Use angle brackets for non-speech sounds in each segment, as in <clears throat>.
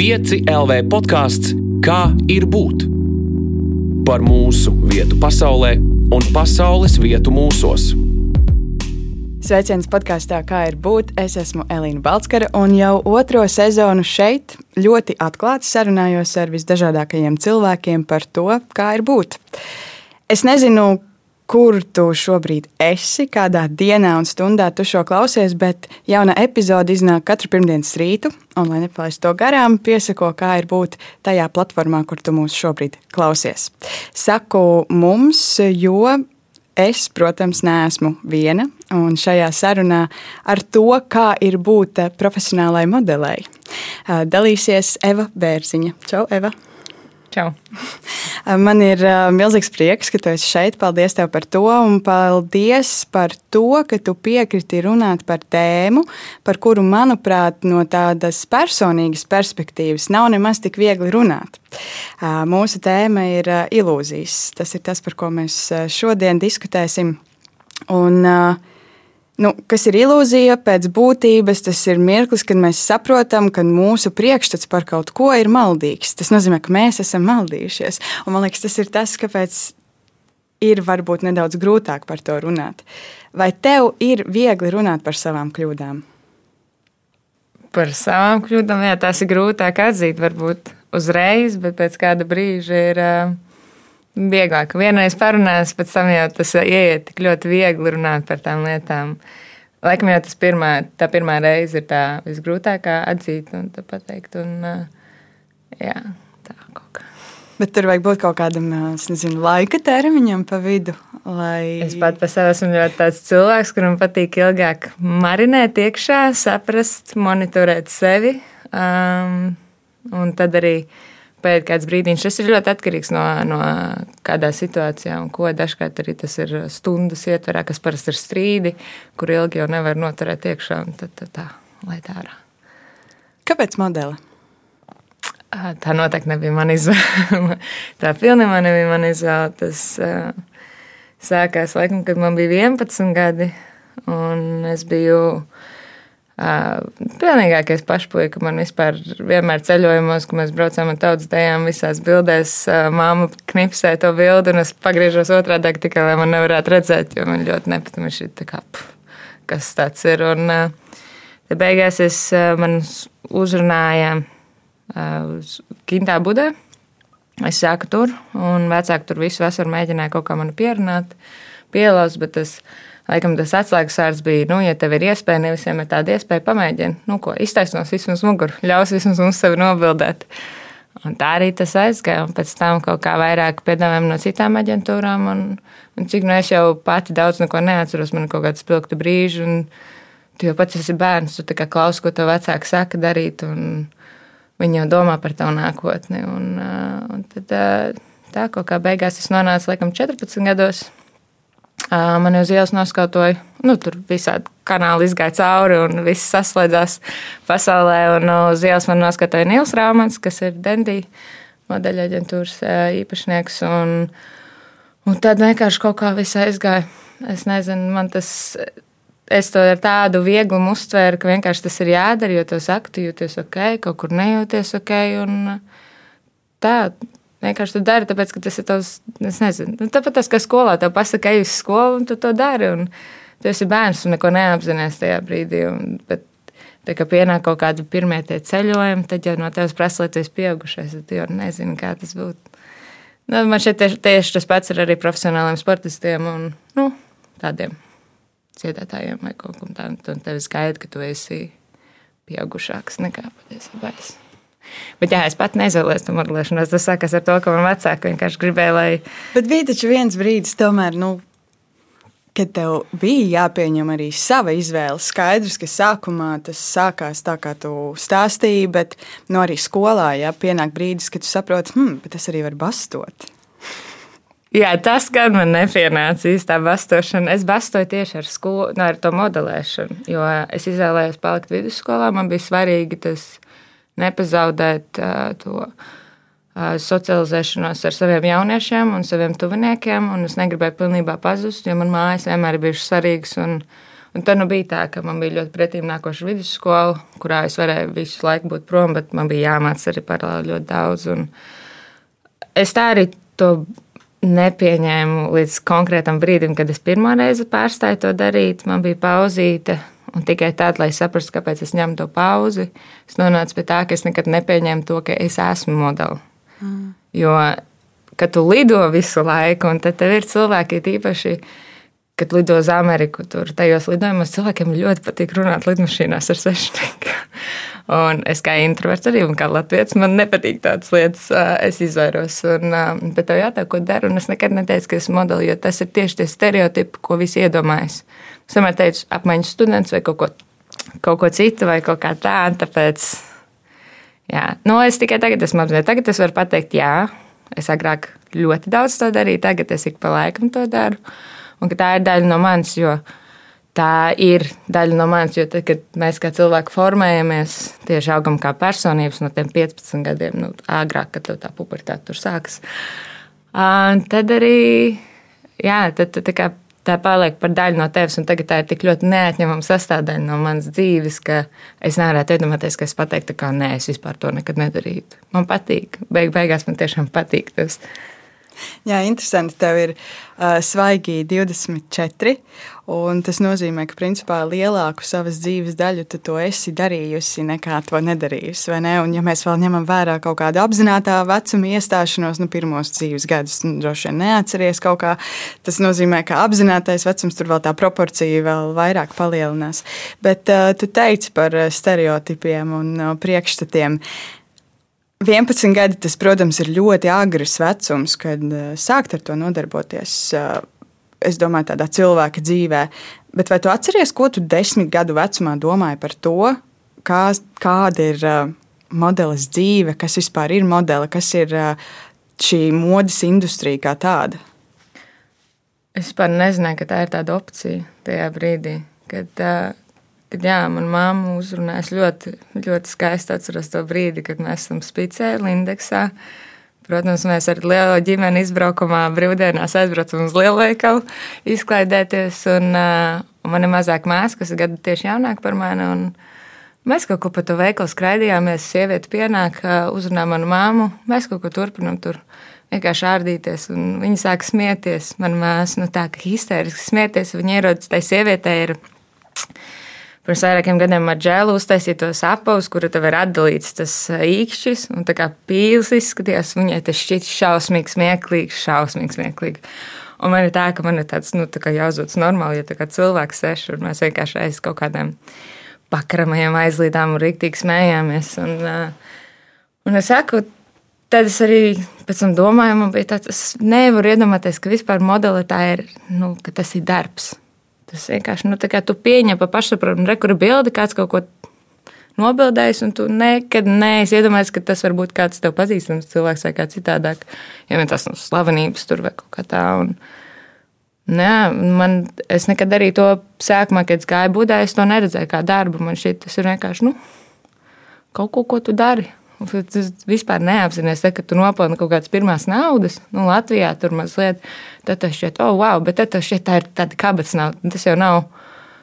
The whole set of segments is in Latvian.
5 LV podkāsts Kā ir būt? Par mūsu vietu pasaulē un pasaules vietu mūsos. Sveiciens podkāstā, kā ir būt. Es esmu Elīna Balskara, un jau otro sezonu šeit ļoti atklāti sarunājos ar visdažādākajiem cilvēkiem par to, kā ir būt. Es nezinu, kur tu šobrīd esi, kādā dienā un stundā tu šo klausies, bet jauna epizode iznāk katru pirmdienas rītu. Un, lai nepalaistu to garām, piesako, kā ir būt tajā platformā, kur tu mūs šobrīd klausies. Saku mums, jo es, protams, neesmu viena. Un šajā sarunā ar to, kā ir būt profesionālai modelei, dalīsies Eva Bērziņa. Čau, Eva! Čau! <laughs> Man ir milzīgs prieks, ka tu esi šeit. Paldies tev par to. Un paldies par to, ka tu piekriti runāt par tēmu, par kuru, manuprāt, no tādas personīgas perspektīvas nav nemaz tik viegli runāt. Mūsu tēma ir ilūzijas. Tas ir tas, par ko mēs šodien diskutēsim. Un, uh, Nu, kas ir ilūzija pēc būtības? Tas ir mirklis, kad mēs saprotam, ka mūsu priekšstats par kaut ko ir maldīgs. Tas nozīmē, ka mēs esam maldījušies. Un, man liekas, tas ir tas, kāpēc ir varbūt nedaudz grūtāk par to runāt. Vai tev ir viegli runāt par savām kļūdām? Par savām kļūdām, jā, tās ir grūtāk atzīt, varbūt uzreiz, bet pēc kāda brīža ir. Uh vieglāk. Vienreiz parunājot, pēc tam jau tas ieiet tik ļoti viegli runāt par tām lietām. Laikam jau tas pirmā, tā pirmā reize ir tā visgrūtākā atzīt un pateikt. Un, jā, tā kaut kā. Bet tur vajag būt kaut kādam nezinu, laika termiņam pa vidu. Lai... Es pat par sevi esmu ļoti tāds cilvēks, kuram patīk ilgāk marinēt iekšā, saprast, monitorēt sevi. Um, un tad arī uh, pēc kāds brīdiņš. Tas ir ļoti atkarīgs no, no kādā situācijā un ko. Dažkārt arī tas ir stundas ietverā, kas parasti ir strīdi, kur ilgi jau nevar noturēt iekšā. Tad, tad tā, lai tā ārā. Kāpēc modeli? Tā noteikti nebija mana izvēle. <laughs> tā pilnībā nebija mana izvēle. Tas uh, sākās laikam, kad man bija 11 gadi, un es biju Pilnīgākais pašpuika man vispār vienmēr ceļojumos, kad mēs braucām ar tautas dejām, visās bildēs, māma knipsē to bildi, un es pagriežos otrādi tikai, lai man nevarētu redzēt, jo man ļoti nepatīk šī tā kā, kas tāds ir. Un te beigās es man uzrunāja uz Kintā Budē. Es sāku tur, un vecāki tur visu vasaru mēģināja kaut kā mani pierunāt, pielauzt, bet tas es Laikam tas atslēgas vārds bija, nu, ja tev ir iespēja, ne visiem ir tāda iespēja, pamēģini, nu, ko iztaisnos vismaz muguru, ļaus vismaz mums sevi nobildēt. Un tā arī tas aizgāja. Un pēc tam kaut kā vairāk piedāvājumu no citām aģentūrām. Un, un cik nu es jau pati daudz neko neatceros, man ir kaut kāds spilgti brīži. Un tu jau pats esi bērns, tu klausies, ko tev vecāki saka darīt. Viņi jau domā par tavu nākotni. Un, un tad tā kaut kā beigās es nonācu laikam 14 gados. Man uz ielas noskautoja, nu, tur visādi kanāli izgāja cauri un viss saslēdzās pasaulē. Un uz ielas man noskatoja Nils Rāmans, kas ir Dendī modeļa aģentūras īpašnieks. Un, un tad vienkārši kaut kā viss aizgāja. Es nezinu, man tas. Es to ar tādu vieglumu uztvēru, ka vienkārši tas ir jādara, jo tu saki, tu jūties ok, kaut kur nejūties ok. Tā, Vienkārši tu dari, tāpēc, ka tas ir tavs, es nezinu, nu, tāpat tas, ka skolā tev pasaka, ej uz skolu, un tu to dari. Un tu esi bērns un neko neapzinājies tajā brīdī. Un, bet, tā kā pienāk kaut kādi pirmie tie ceļojumi, tad jau no tevis prasa, lai tu esi pieaugušais, tad jau nezini, kā tas būtu. Nu, man šeit tieši, tieši tas pats ir arī profesionāliem sportistiem un nu, tādiem dziedātājiem vai kaut kam tādam. Tad tev skaidrs, ka tu esi pieaugušāks nekā patiesībā esi. Bet, jā, es pat neizvēlējos to modelēšanos. Tas sākās ar to, ka man vecāki vienkārši gribēja, lai. Bet bija taču viens brīdis, tomēr, nu, kad tev bija jāpieņem arī sava izvēle. Skaidrs, ka sākumā tas sākās tā, kā tu stāstīji, bet nu, arī skolā jā, pienāk brīdis, kad tu saproti, hmm, bet tas arī var bastot. Jā, tas gan man nepienāca īstā bastošana. Es bastoju tieši ar, skolu, no, nu, ar to modelēšanu, jo es izvēlējos palikt vidusskolā. Man bija svarīgi tas nepazaudēt to socializēšanos ar saviem jauniešiem un saviem tuviniekiem. Un es negribēju pilnībā pazust, jo man mājas vienmēr ir bijušas svarīgas. Un, Un tad nu bija tā, ka man bija ļoti pretīm nākoša vidusskola, kurā es varēju visu laiku būt prom, bet man bija jāmācās arī paralēli ļoti daudz. Un es tā arī to nepieņēmu līdz konkrētam brīdim, kad es pirmo reizi pārstāju to darīt. Man bija pauzīte, un tikai tad, lai saprastu, kāpēc es ņemu to pauzi, es nonācu pie tā, ka es nekad nepieņēmu to, ka es esmu modelis. Mm. Jo, kad tu lido visu laiku, un tad tev ir cilvēki, tīpaši kad lido uz Ameriku, tur tajos lidojumos cilvēkiem ļoti patīk runāt lidmašīnās ar svešnieku. <laughs> Un es kā introverts arī, un kā latviečs, man nepatīk tādas lietas. Es izvairos. Un, bet tev jātā, ko daru. Un es nekad neteicu, ka esmu modelis, jo tas ir tieši tie stereotipi, ko visi iedomājas. Es vienmēr teicu, apmaiņas students vai kaut ko, kaut ko citu, vai kaut kā tādu. Tāpēc, jā, nu, es tikai tagad esmu apzināts. Tagad es varu pateikt, jā, es agrāk ļoti daudz to darīju, tagad es ik pa laikam to daru. Un tā ir daļa no manis, jo tā ir daļa no manis. Jo tad, kad mēs kā cilvēki formējamies, tieši augam kā personības no 15 gadiem, nu, agrāk, kad tā pubertāte tur sākas, tad arī jā, tad, tad, tā, tā paliek par daļu no tevis. Tagad tā ir tik ļoti neatņemama sastāvdaļa no manas dzīves, ka es nevarētu iedomāties, ka es pateiktu, ka nē, es vispār to nekad nedarītu. Man patīk. Beig, beigās man tiešām patīk tas. Jā, interesanti. Tev ir uh, svaigi 24, un tas nozīmē, ka principā lielāku savas dzīves daļu tu to esi darījusi nekā to nedarījusi. Ne? Un, ja mēs vēl ņemam vērā kaut kādu apzinātā vecuma iestāšanos, nu, pirmos dzīves gadus, nu, droši vien neatceries kaut kā, tas nozīmē, ka apzinātais vecums tur vēl tā proporcija vēl vairāk palielinās. Bet uh, tu teici par stereotipiem un uh, priekšstatiem. 11 gadi, tas, protams, ir ļoti agrs vecums, kad uh, sākt ar to nodarboties. Uh, es domāju, tādā cilvēka dzīvē. Bet vai tu atceries, ko tu desmit gadu vecumā domāji par to, kā, kāda ir uh, modelis dzīve, kas vispār ir modeli, kas ir šī modes industrija kā tāda? Es vispār nezināju, ka tā ir tāda opcija tajā brīdī, kad uh, Kad jā, manā māte uzrunāja, es ļoti, ļoti skaisti atceros to brīdi, kad mēs esam spicē, Lindeksā. Protams, mēs ar lielu ģimeni izbraukumā brīvdienās aizbraucam uz lielveikalu, izklaidēties. Un, uh, un man ir mazāk māsa, kas ir gadu tieši jaunāka par mani. Mēs kaut ko pa to veikalu skraidījāmies, sieviete pienāk, uzrunā manu māmu. Mēs kaut ko turpinām tur vienkārši ārdīties. Viņa sāk smieties. Mana māsa nu, tā kā histēriski smieties. Viņa ierodas tai sievietei. Ir, pirms vairākiem gadiem ar džēlu uztaisīja tos apavus, kuru tev ir atdalīts tas īkšķis, un tā kā pīls izskatījās, viņai tas šķiet šausmīgi smieklīgs, šausmīgi smieklīgi. Un man ir tā, ka man ir tāds, nu, tā kā jāuzvedas normāli, ja tā kā cilvēks seš, un mēs vienkārši aiz kaut kādiem pakramajiem aizlīdām un rīktīgi smējāmies. Un, un es saku, tad es arī pēc tam domāju, man bija tāds, es nevaru iedomāties, ka vispār modeli tā ir, nu, ka tas ir darbs. Tas vienkārši nu, tu pieņem pa pašsaprotamu, rekuru bildi, kāds kaut ko nobildējis, un tu nekad neesi iedomājies, ka tas var būt kāds tev pazīstams cilvēks vai kā citādāk. Ja vien tas nav slavenības tur vai kaut kā tā. Un, Nē, man, es nekad arī to sākumā, kad gāju budē, es to neredzēju kā darbu. Man šķiet, tas ir vienkārši nu, kaut ko, ko tu dari. Tu vispār neapzinājies, ka tu nopelni kaut kādas pirmās naudas. Nu, Latvijā tur mazliet, tas šķiet, oh, wow, bet tas šķiet, tā ir tāda kabatas nauda. Tas jau nav,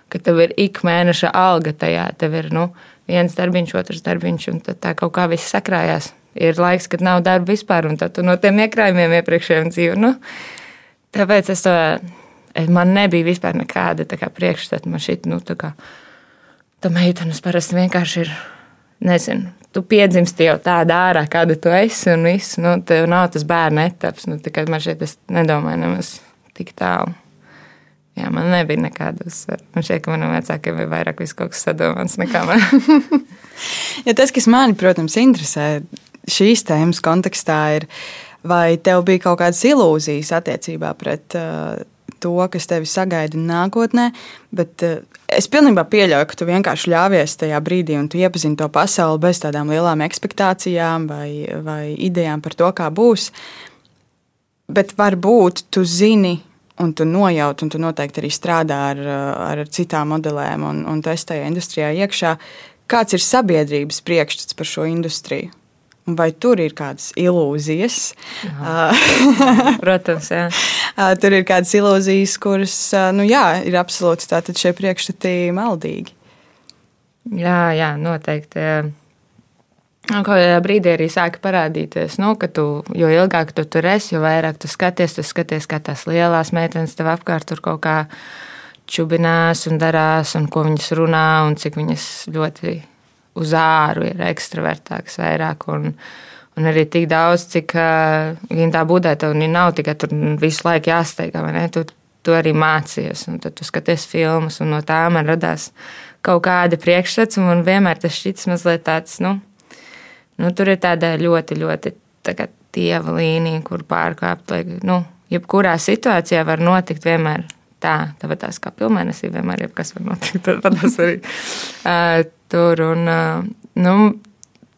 ka tev ir ik mēneša alga tajā. Tev ir nu, viens darbiņš, otrs darbiņš, un tā kaut kā viss sakrājās. Ir laiks, kad nav darba vispār, un tad tu no tiem iekrājumiem iepriekšējiem dzīvo. Nu, tāpēc es to, man nebija vispār nekāda priekšstata. Man šī, nu, tā kā, tā meitenes parasti vienkārši ir, nezinu, tu piedzimsti jau tādā ārā, kāda tu esi, un viss, nu, tev nav tas bērnu etaps. Nu, tikai man šeit es nedomāju nemaz tik tālu. Jā, man nebija nekāda uzsvera. Man šķiet, ka manam vecākiem bija vairāk kaut kas sadomāts nekā man. <laughs> ja tas, kas mani, protams, interesē šīs tēmas kontekstā, ir, vai tev bija kaut kādas ilūzijas attiecībā pret uh, to, kas tevi sagaida nākotnē, bet uh, Es pilnībā pieļauju, ka tu vienkārši ļāvies tajā brīdī un tu iepazini to pasauli bez tādām lielām expectācijām vai, vai idejām par to, kā būs. Bet varbūt tu zini, un tu nojauti, un tu noteikti arī strādā ar, ar citām modelēm, un, un tajā industrijā iekšā. Kāds ir sabiedrības priekšstats par šo industriju? Vai tur ir kādas ilūzijas. <laughs> Protams, jā. tur ir kādas ilūzijas, kuras nu, jā, ir absolūti tātad šie priekšstati maldīgi. Jā, jā, noteikti. Un kādā brīdī arī sāka parādīties, nu, ka tu, jo ilgāk tu tur esi, jo vairāk tu skaties, tu skaties, kā tās lielās meitenes tev apkārt tur kaut kā čubinās un darās, un ko viņas runā, un cik viņas ļoti uz āru ir ekstravertākas vairāk. Un, un arī tik daudz, cik viņa tā būdē, tev nav tikai tur visu laiku jāsteigā, vai ne? Tu, tu arī mācījies, un tad tu skaties filmas, un no tā man radās kaut kāda priekšstats, un man vienmēr tas šķits mazliet tāds, nu, nu tur ir tāda ļoti, ļoti tā kā dieva līnija, kur pārkāpt, lai, nu, jebkurā situācijā var notikt vienmēr tā, tāpat tās kā pilnmēnesī, vienmēr jebkas var notikt, <laughs> tad tas arī tur, un, uh, nu,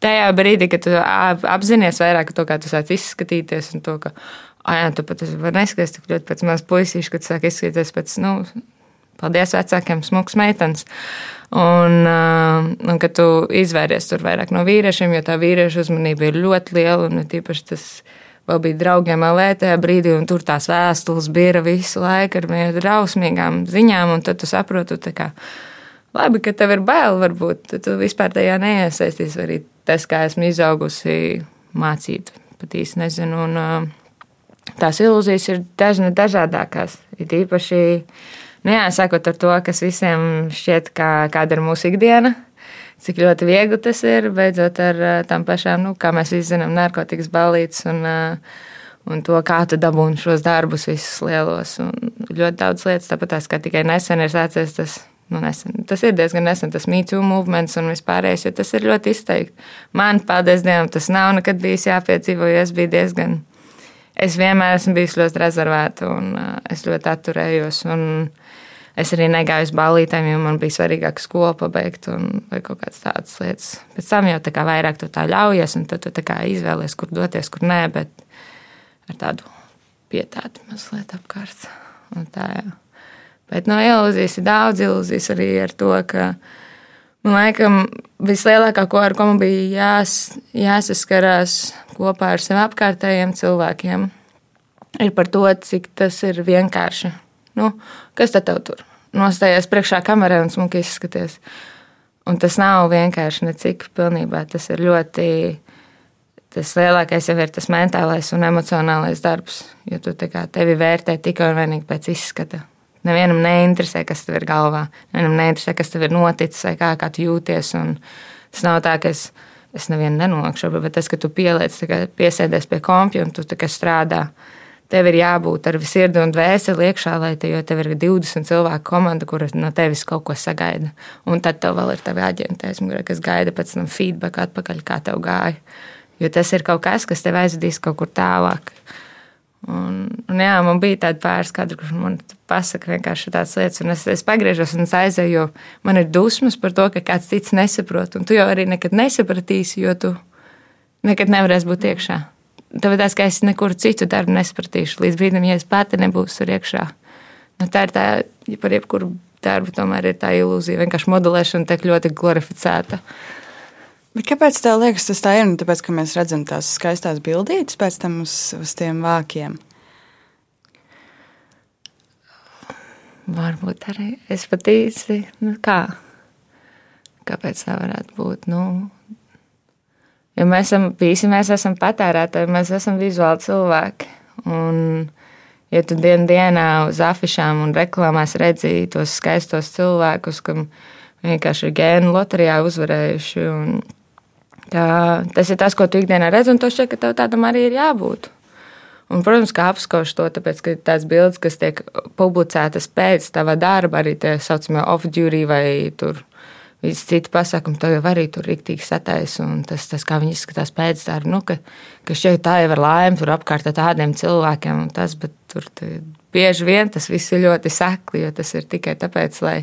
tajā brīdī, kad tu apzinājies vairāk to, kā tu sāc izskatīties, un to, ka, ah, jā, tu pat vari neskatīties tik ļoti pēc mazas puisīša, kad sāk izskatīties pēc, nu, paldies vecākiem, smuks meitenes. Un, un ka tu izvērties tur vairāk no vīriešiem, jo tā vīriešu uzmanība ir ļoti liela un tīpaši tas vēl bija draugiem LV tajā brīdī, un tur tās vēstules bija visu laiku ar drausmīgām ziņām, tad tu saproti, kā, labi, ka tev ir bail, varbūt tu vispār tajā neiesaistīsi, arī tas, kā esmu izaugusi mācīt, pat īsti nezinu, un tās ilūzijas ir dažna dažādākās, ir īpaši Nu, jā, sākot ar to, kas visiem šķiet, kā, kāda ir mūsu ikdiena, cik ļoti viegli tas ir, beidzot ar tām pašām, nu, kā mēs visi zinām, narkotikas balītas un, un to, kā tu dabūni šos darbus visus lielos. Un ļoti daudz lietas, tāpat tās, kā tikai nesen ir sācies tas. Nu, nesen. Tas ir diezgan nesen, tas mītū movements un vispārējais, jo tas ir ļoti izteikti. Man, paldies Dievam, tas nav nekad bijis jāpiedzīvo, jo es biju diezgan es vienmēr esmu bijis ļoti rezervēta un uh, es ļoti atturējos. Es arī negāju uz ballītēm, jo man bija svarīgāk skolu pabeigt un kaut kādas tādas lietas. Pēc tam jau tā kā vairāk tu tā ļaujies, un tad tu izvēlies, kur doties, kur nē, bet ar tādu pietātu mazliet apkārt. Un tā, jā. Bet no ilūzijas ir daudz ilūzijas arī ar to, ka man liekas, vislielākā, ko ar ko man bija jās, jāsaskarās kopā ar sev apkārtējiem cilvēkiem, ir par to, cik tas ir vienkārši. Nu, kas tad tev tur? Nostājies priekšā kamerai un smuki izskaties. Un tas nav vienkārši necik pilnībā. Tas ir ļoti. Tas lielākais jau ir tas mentālais un emocionālais darbs. Jo tu tevi vērtē tikai un vienīgi pēc izskata. Nevienam neinteresē, kas tev ir galvā. Nevienam neinteresē, kas tev ir noticis vai kā, kā tu jūties. Un tas nav tā, ka es es nevienu nenokšu, bet tas, ka tu pieliec, piesēdies pie kompja un tu strādā. Tev ir jābūt ar sirdi un dvēseli iekšā, lai te, tev ir 20 cilvēku komanda, kur no tevis kaut ko sagaida. Un tad tev vēl ir tavi aģenti, kas gaida pēc tam feedback atpakaļ, kā tev gāja. Jo tas ir kaut kas, kas tev aizvedīs kaut kur tālāk. Un, un jā, man bija tāda pāris kadra, kurš man pasaka vienkārši tādas lietas, un es, es pagriežos un es aizēju, jo man ir dusmas par to, ka kāds cits nesaprot, un tu jau arī nekad nesapratīsi, jo tu nekad nevarēsi būt iekšā. Tāpēc, ka es nekur citu darbu nesapratīšu līdz brīdim, ja es pati nebūšu tur iekšā. Nu, tā ir tā, ja par jebkuru darbu tomēr ir tā ilūzija, vienkārši modelēšana tiek ļoti glorificēta. Bet kāpēc tā liekas, tas tā ir? Nu, tāpēc, ka mēs redzam tās skaistās bildītas pēc tam uz, uz tiem vākiem. Varbūt arī es pat īsti, nu kā, kāpēc tā varētu būt, nu, jo mēs esam, visi mēs esam patērētāji, mēs esam vizuāli cilvēki, un, ja tu dienu dienā uz afišām un reklāmās redzi tos skaistos cilvēkus, kam vienkārši ir gēnu loterijā uzvarējuši, un Tas ir tas, ko tu ikdienā redzi, un to šķiet, ka tev tādam arī ir jābūt. Un, protams, kā apskauž to, tāpēc, ka tās bildes, kas tiek publicētas pēc tava darba, arī tie saucamie off-duty vai tur visi citi pasākumi, to jau arī tur rīktīgi sataisa. Un tas, tas, kā viņi izskatās pēc darba, nu, ka, ka šeit tā jau ir laime, tur apkārt tādiem cilvēkiem, un tas, bet tur bieži vien tas viss ir ļoti sekli, jo tas ir tikai tāpēc, lai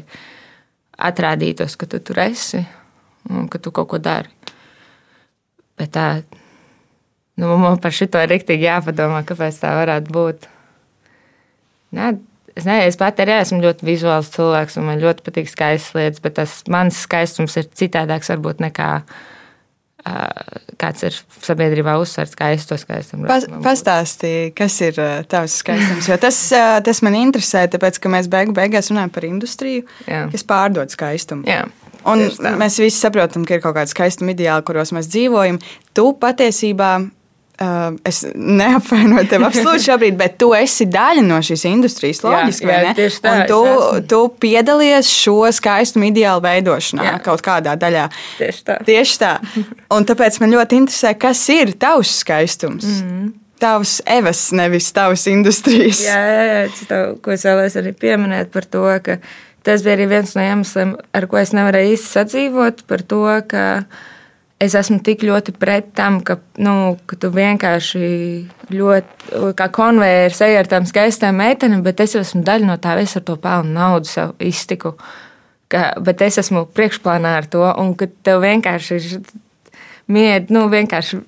atrādītos, ka tu tur esi un ka tu kaut ko dari. Bet tā, nu, man par šito ir rīktīgi jāpadomā, kāpēc tā varētu būt. Nē, es nezinu, es pat arī esmu ļoti vizuāls cilvēks, un man ļoti patīk skaistas lietas, bet tas mans skaistums ir citādāks varbūt nekā kāds ir sabiedrībā uzsvērts, kā es to skaistumu Pas, Pastāstīji, kas ir tavs skaistums. Jo tas, tas man interesē, tāpēc, ka mēs beigu beigās runājam par industriju, Jā. kas pārdod skaistumu. Jā. Un mēs visi saprotam, ka ir kaut kāda skaistuma ideāla, kuros mēs dzīvojam. Tu patiesībā Uh, es neapvainoju tevi absolūti šobrīd, bet tu esi daļa no šīs industrijas. Loģiski, jā, jā, tieši tā. Un tu, tu piedalies šo skaistumu ideālu veidošanā jā. kaut kādā daļā. Tieši tā. Tieši tā. Un tāpēc man ļoti interesē, kas ir tavs skaistums. Mm -hmm. Tavs evas, nevis tavs industrijas. Jā, jā, jā. Tā, ko es vēlēs arī pieminēt par to, ka tas bija arī viens no iemesliem, ar ko es nevarēju īsti sadzīvot, par to, ka es esmu tik ļoti pret tam, ka, nu, ka tu vienkārši ļoti kā konvejers ej ar tām skaistām meitenēm, bet es esmu daļa no tā, es ar to pelnu naudu sev iztiku. Ka, bet es esmu priekšplānā ar to, un ka tev vienkārši ir miedi, nu, vienkārši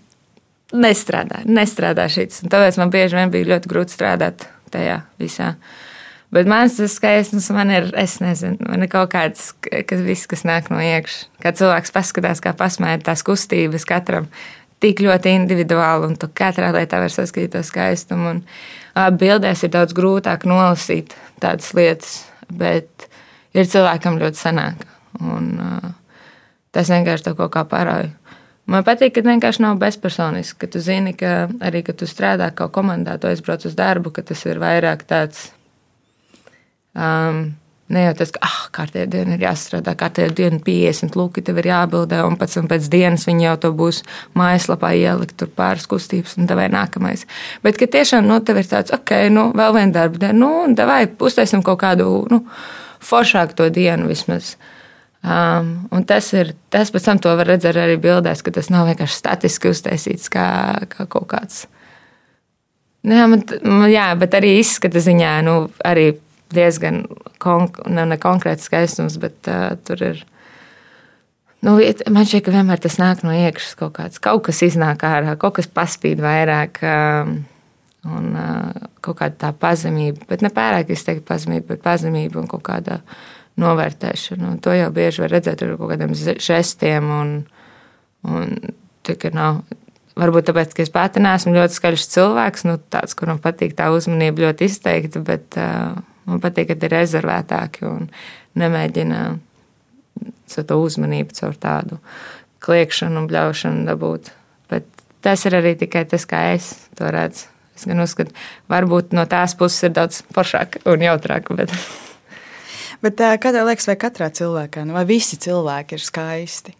nestrādā, nestrādā šis. Tāpēc man bieži vien bija ļoti grūti strādāt tajā visā. Uh, Bet mans skaistums man ir, es nezinu, man ir kaut kāds, kas viss, kas nāk no iekšas. Kā cilvēks paskatās, kā pasmēja tās kustības katram, tik ļoti individuāli, un tu katrā lietā var saskatīt to skaistumu. Un, bildēs ir daudz grūtāk nolasīt tādas lietas, bet ir cilvēkam ļoti sanāk. Un, tas vienkārši to kaut kā parāda. Man patīk, ka vienkārši nav bezpersoniski, ka tu zini, ka arī, kad tu strādā kā komandā, tu aizbrauc uz darbu, ka tas ir vairāk tāds Um, Ne jau tas, ka ah, kārtējā dienā ir jāstrādā, kārtējā dienā 50 lūki, tev ir jābildē, un pēc tam pēc dienas viņi jau to būs mājaslapā ielikt, tur pāris kustības, un tā vai nākamais. Bet, ka tiešām, nu, tev ir tāds, ok, nu, vēl viena darba diena, nu, un vai uztaisim kaut kādu, nu, foršāku to dienu vismaz. Um, un tas ir, tas pēc tam to var redzēt arī bildēs, ka tas nav vienkārši statiski uztaisīts kā, kā kaut kāds. Nu, jā, man, jā, bet arī izskata ziņā, nu, arī diezgan konk ne, ne konkrēts skaistums, bet uh, tur ir. Nu, man šķiet, ka vienmēr tas nāk no iekšas kaut kāds. Kaut kas iznāk ārā, kaut kas paspīd vairāk. Um, un uh, kaut kāda tā pazemība, bet ne pārāk izteikti pazemība, bet pazemība un kaut kāda novērtēšana. Un to jau bieži var redzēt ar kaut kādiem žestiem. Un, un tikai nav. Varbūt tāpēc, ka es pati neesmu ļoti skaļš cilvēks, nu, tāds, kuram patīk tā uzmanība ļoti izteikti, bet uh, Man patīk, ka ir rezervētāki un nemēģina to uzmanību caur tādu kliekšanu un bļaušanu dabūt. Bet tas ir arī tikai tas, kā es to redzu. Es gan uzskatu, varbūt no tās puses ir daudz foršāk un jautrāk. Bet, <laughs> bet kā tev liekas, vai katrā cilvēkā, nu, vai visi cilvēki ir skaisti?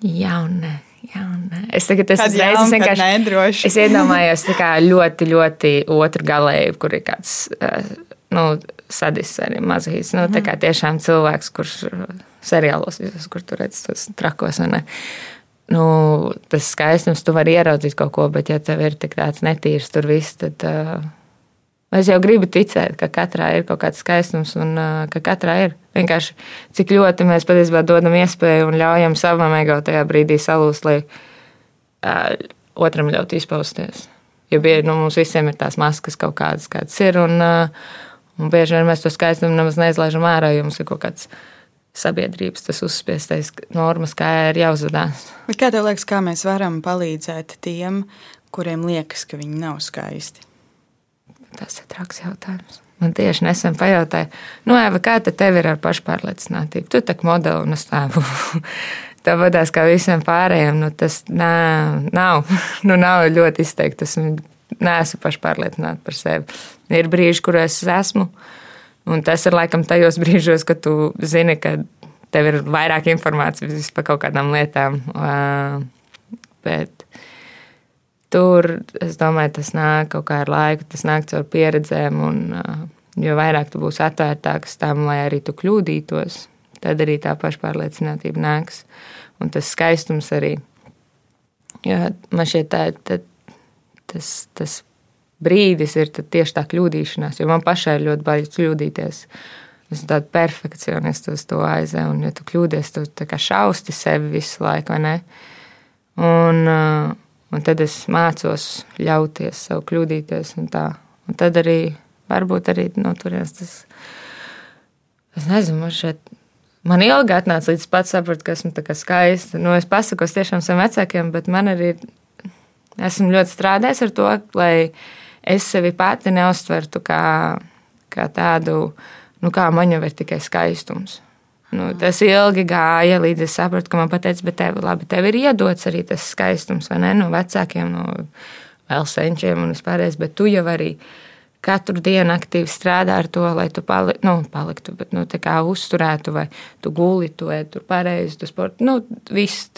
Jā, un nē. Jā, nē. es tagad esmu reizes vienkārši nedroši. Es iedomājos ļoti, ļoti otru galēju, kur ir kāds nu, sadis arī mazīs. Nu, tā kā mhm. tiešām cilvēks, kurš seriālos, kur tur redz tos trakos. Nu, tas skaistums, tu vari ieraudzīt kaut ko, bet ja tev ir tik tāds netīrs tur viss, tad uh, es jau gribu ticēt, ka katrā ir kaut kāds skaistums un ka katrā ir. Vienkārši cik ļoti mēs patiesībā dodam iespēju un ļaujam savam ego tajā brīdī salūst, lai uh, otram ļautu izpausties. Jo bieži nu, mums visiem ir tās maskas kaut kādas, kādas ir. Un, uh, un bieži vien mēs to skaistumu nemaz neizlaižam ārā, jo mums ir kaut kāds sabiedrības tas uzspiestais normas, kā ir jāuzvedās. Kā tev liekas, kā mēs varam palīdzēt tiem, kuriem liekas, ka viņi nav skaisti? Tas ir traks jautājums. Man tieši nesen pajautāja, nu, Eva, kā tev ir ar pašpārliecinātību? Tu tā kā modeli un es tādu. Tā vadās kā visiem pārējiem. Nu, tas nā, nav, <laughs> nu, nav ļoti izteikti. Es neesmu pašpārliecināta par sevi. Ir brīži, kur es esmu. Un tas ir laikam tajos brīžos, kad tu zini, ka tev ir vairāk informācijas par kaut kādām lietām. Bet tur, es domāju, tas nāk kaut kā ar laiku, tas nāk caur pieredzēm. Un, jo vairāk tu būsi atvērtāks tam, lai arī tu kļūdītos, tad arī tā pašpārliecinātība nāks. Un tas skaistums arī. Jo man šķiet, tā, tā, tas, tas brīdis ir tieši tā kļūdīšanās, jo man pašai ir ļoti baigi kļūdīties. Es esmu tāds perfekcionists uz to aizēju, un, ja tu kļūdies, tu šausti sevi visu laiku, vai ne? Un, uh, Un tad es mācos ļauties sev kļūdīties. Un, tā. un tad arī varbūt arī no turienes tas. Es nezinu, man šeit Man ilgi atnāca līdz pats sapratu, ka esmu skaista. Nu, es pasakos tiešām saviem vecākiem, bet man arī. Esmu ļoti strādājis ar to, lai es sevi pati neuztvertu kā, kā tādu, nu, kā man jau ir tikai skaistums. Nu, tas ilgi gāja, līdz es sapratu, ka man pateica, bet tev, labi, tev ir iedots arī tas skaistums, vai ne? No vecākiem, no vēl senčiem un vispārējais, bet tu jau arī katru dienu aktīvi strādā ar to, lai tu pali, nu, paliktu, bet nu, uzturētu, vai tu gulītu, vai tur pareizi, tu sportu. Nu, viss,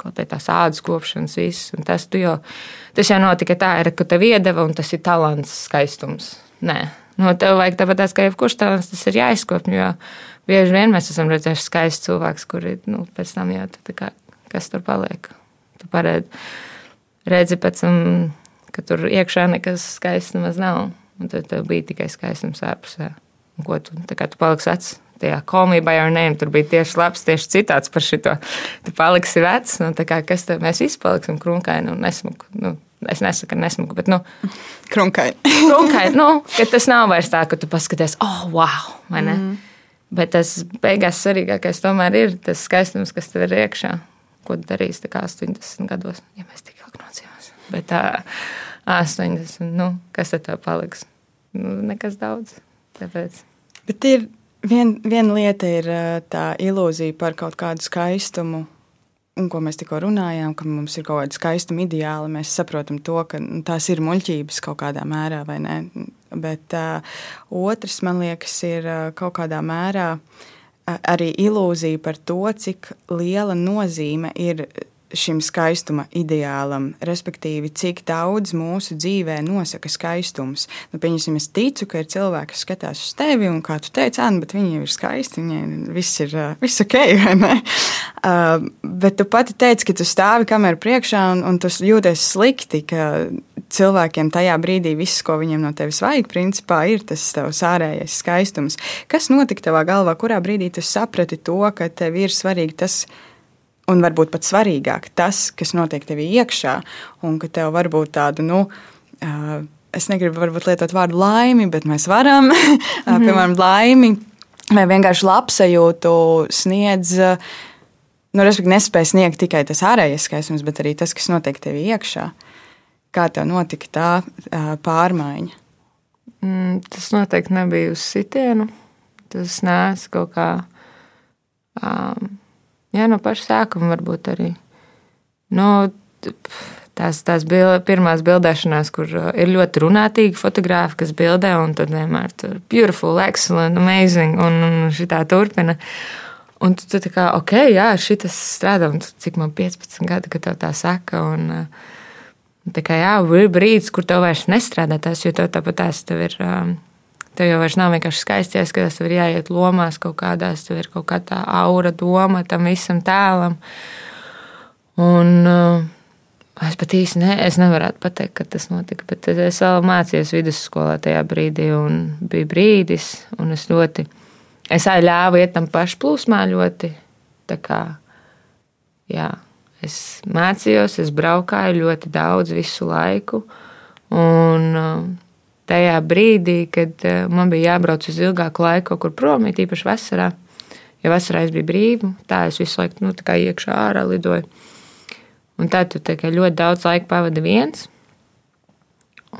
kaut kā tās ādas kopšanas, viss. Un tas, jau, tas jau notika tā, ir, ka tev iedeva, un tas ir talants, skaistums. Nē, no tev vajag tāpat kā jebkurš talants, tas ir jāizkopj. Jo bieži vien mēs esam redzējuši skaistu cilvēku, kuri nu, pēc tam jau tā kā, kas tur paliek. Tu paredzi, redzi pēc tam, ka tur iekšā nekas skaists nemaz nav. Un tad bija tikai skaistums ārpusē. Un ko tu, tā kā tu paliksi vecs? Tajā komībā jau nē, tur bija tieši labs, tieši citāts par šo. Tu paliksi vecs, nu, kā, kas tad mēs visi paliksim krunkaini un nesmuki. Nu, es nesaku, ka nesmuki, bet. Nu, krunkaini. krunkaini, nu, ka tas nav vairs tā, ka tu paskaties, oh, wow, vai ne? Mm. Bet tas beigās svarīgākais tomēr ir tas skaistums, kas tev ir iekšā. Ko darīs 80 gados, ja mēs tik ilgi nocīmēsim. Bet tā, 80. Nu, kas tad paliks? Nu, nekas daudz. Tāpēc. Bet ir vien, viena lieta, ir tā ilūzija par kaut kādu skaistumu. Un, ko mēs tikko runājām, ka mums ir kaut kāda skaistuma ideāla, mēs saprotam to, ka nu, tās ir muļķības kaut kādā mērā, vai ne? Bet uh, otrs, man liekas, ir uh, kaut kādā mērā arī ilūzija par to, cik liela nozīme ir šim skaistuma ideālam, respektīvi, cik daudz mūsu dzīvē nosaka skaistums. Nu, pieņasim, es ticu, ka ir cilvēki, kas skatās uz tevi, un kā tu teici, Anna, bet viņi ir skaisti, viņiem viss ir viss ok, <laughs> vai ne? Uh, bet tu pati teici, ka tu stāvi kamerā priekšā un, un tu jūties slikti, ka cilvēkiem tajā brīdī viss, ko viņiem no tevis vajag, principā ir tas tavs ārējais skaistums. Kas notika tavā galvā, kurā brīdī tu saprati to, ka tev ir svarīgi tas, kas un varbūt pat svarīgāk tas, kas notiek tevī iekšā, un ka tev var būt tāda, nu, es negribu varbūt lietot vārdu laimi, bet mēs varam, <laughs> mm -hmm. piemēram, laimi vai vienkārši labsajūtu sniedz. Nu, respektīvi, nespēja sniegt tikai tas ārējais skaistums, bet arī tas, kas notiek tevī iekšā. Kā tev notika tā pārmaiņa? Mm, tas noteikti nebija uz sitienu. Tas nāca kaut kā. Um, Jā, no paša sākuma varbūt arī. Nu, tās tās bil, pirmās bildēšanās, kur uh, ir ļoti runātīgi fotografi, kas bildē, un tad vienmēr tur beautiful, excellent, amazing, un, un šī tā turpina. Un tu, tu tā kā, ok, jā, šis strādā, un tu, cik man 15 gadi, kad tev tā saka. Un, uh, tā kā jā, ir brīdis, kur tev vairs nestrādā tas, jo tev tāpat tās tev ir. Um, Tev jau vairs nav vienkārši skaisti jāskatās, tev ir jāiet lomās kaut kādās, tev ir kaut kā tā aura, doma tam visam tēlam. Un, uh, es pat īsti ne, es nevaru pateikt, kad tas notika, bet es vēl mācījos vidusskolā tajā brīdī, un bija brīdis, un es ļoti, es ļāvu iet tam pašplūsmā ļoti, tā kā, jā, es mācījos, es braukāju ļoti daudz visu laiku, un uh, tajā brīdī, kad eh, man bija jābrauc uz ilgāku laiku kaut kur prom, it īpaši vasarā. Jo vasarā es biju brīva, tā es visu laiku nu, iekšā ārā lidoju. Un tad tu ļoti daudz laika pavadi viens.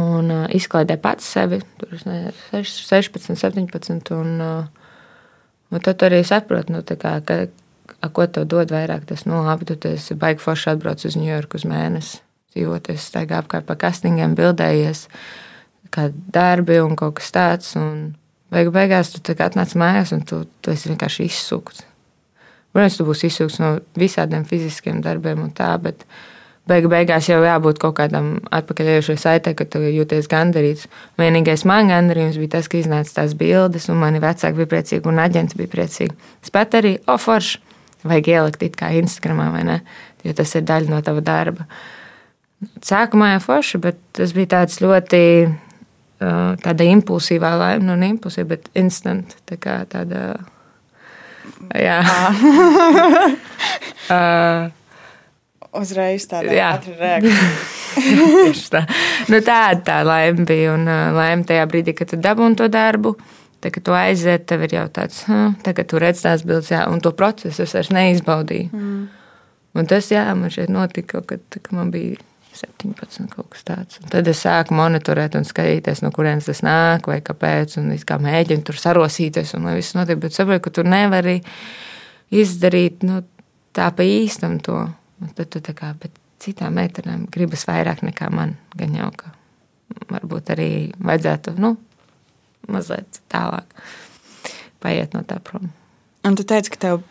Un uh, izklaidē pats sevi, tur ne, 16, 17. Un, uh, un tad arī saproti, nu, kā, ka, ko tev dod vairāk. Tas, nu, labi, tu esi baigi forši atbrauc uz Ņujorku uz mēnesi. Dzīvoties, staigā apkārt pa kastingiem, bildējies. Uh, kādi darbi un kaut kas tāds. Un beigu beigās tu atnāc mājās un tu, tu esi vienkārši izsūkts. Protams, tu būsi izsūkts no visādiem fiziskiem darbiem un tā, bet beigu beigās jau jābūt kaut kādam atpakaļējušai saitē, ka tu jūties gandarīts. Vienīgais man gandarījums bija tas, ka iznāca tās bildes, un mani vecāki bija priecīgi, un aģenti bija priecīgi. Es pat arī, o, forši, vajag ielikt it kā Instagramā, vai ne? Jo tas ir daļa no tava darba. Sākumā jau forši, bet tas bija tāds ļoti tāda impulsīvā laime, nu, impulsīva, bet instant. Tā kā tāda. Jā. <laughs> uh, <laughs> Uzreiz tāda ātrā reakcija. <laughs> tā. Nu, tāda tā laime bija. Un laime tajā brīdī, kad tu dabūji to darbu, Tā, kad tu aiziet, tev ir jau tāds, hm, tagad tu redz tās bildes, jā, un to procesu es vairs neizbaudīju. Mm. Un tas, jā, man šeit notika kad, kad man bija 17, kaut kas tāds. Un tad es sāku monitorēt un skatīties, no kurienes tas nāk, vai kāpēc, un kā mēģinu tur sarosīties, un lai viss notiek, bet saprotu, ka tu nevari izdarīt nu, tā pa īstam to. Un tad tu tā kā, bet citām meitenēm gribas vairāk nekā man, gan jau, ka varbūt arī vajadzētu, nu, mazliet tālāk paiet no tā prom. Un tu teici, ka tev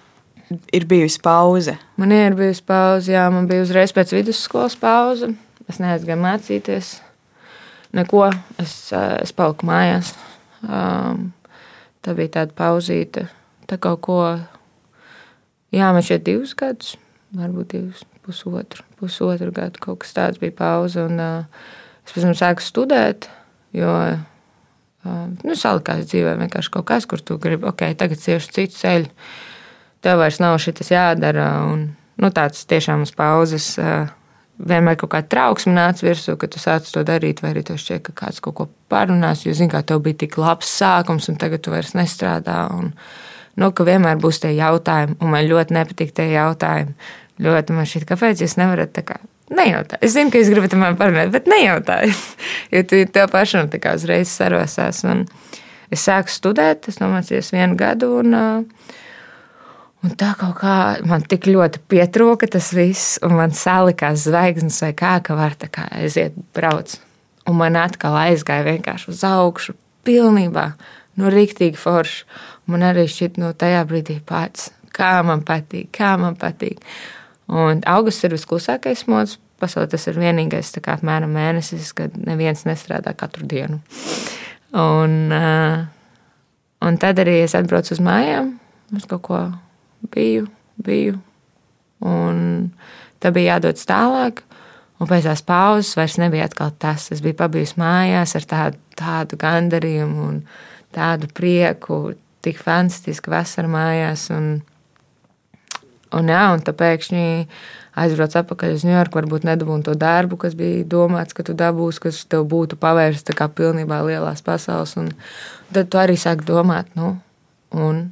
ir bijusi pauze. Man ir bijusi pauze, jā, man bija uzreiz pēc vidusskolas pauze. Es neaizgāju mācīties. Neko, es, eh, es paliku mājās. Um, tā bija tāda pauzīte. Tā kaut ko, jā, man šeit divus gadus, varbūt divus, pusotru, pusotru gadu kaut kas tāds bija pauze. Un, uh, es pēc tam sāku studēt, jo nu, salikās dzīvē vienkārši kaut kas, kur tu gribi, ok, tagad cieši citu ceļu. Tev vairs nav šis jādara. Un, nu, tāds tiešām uz pauzes. Vienmēr kaut kāda trauksme nāca virsū, ka tu sāc to darīt, vai arī tev šķiet, ka kāds kaut ko parunās. Jo, zini, kā tev bija tik labs sākums, un tagad tu vairs nestrādā. Un, nu, ka vienmēr būs tie jautājumi, un man ļoti nepatīk tie jautājumi. Ļoti man šķiet, kāpēc jūs nevarat tā kā Nejautā. Es zinu, ka jūs gribat man parunāt, bet nejautāju. <laughs> jo tu tev pašam tā kā uzreiz sarosās. Un es sāku studēt, es nomācījos vienu gadu. Un, un tā kaut kā man tik ļoti pietrūka tas viss, un man salikās zvaigznes vai kā, ka var tā kā aiziet brauc. Un man atkal aizgāja vienkārši uz augšu, pilnībā, nu, rīktīgi forši. Man arī šķiet, no tajā brīdī pats, kā man patīk, kā man patīk. Un augusts ir visklusākais modes pasaulē. Tas ir vienīgais kā, apmēram mēnesis, kad neviens nestrādā katru dienu. Un, un tad arī es atbraucu uz mājām, uz kaut ko biju, biju. Un tad bija jādodas tālāk. Un pēc tās pauzes vairs nebija atkal tas. Es biju pabijusi mājās ar tādu, tādu gandarījumu un tādu prieku, tik fantastiski vasarā mājās. Un, Un, jā, un tā pēkšņi aizbrauc atpakaļ uz Ņujorku, varbūt nedabūnu to darbu, kas bija domāts, ka tu dabūsi, kas tev būtu pavērsts tā pilnībā lielās pasaules. Un tad tu arī sāki domāt, nu, un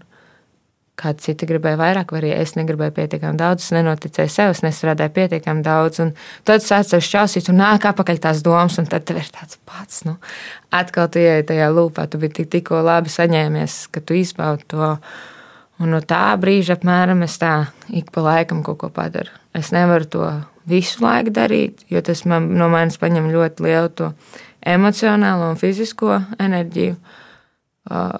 kādi citi gribēja vairāk, vai arī es negribēju pietiekami daudz, es nenoticēju sev, es nestrādāju pietiekami daudz. Tad sācis ar šķausīt, un nāk apakaļ tās domas, un tad ir tāds pats. Nu, atkal tu ieej tajā lūpā, tu biji tik, tikko labi saņēmies, ka tu izbaudi to. Un no tā brīža apmēram es tā ik pa laikam kaut ko padaru. Es nevaru to visu laiku darīt, jo tas man, no manis paņem ļoti lielu emocionālo un fizisko enerģiju. Uh,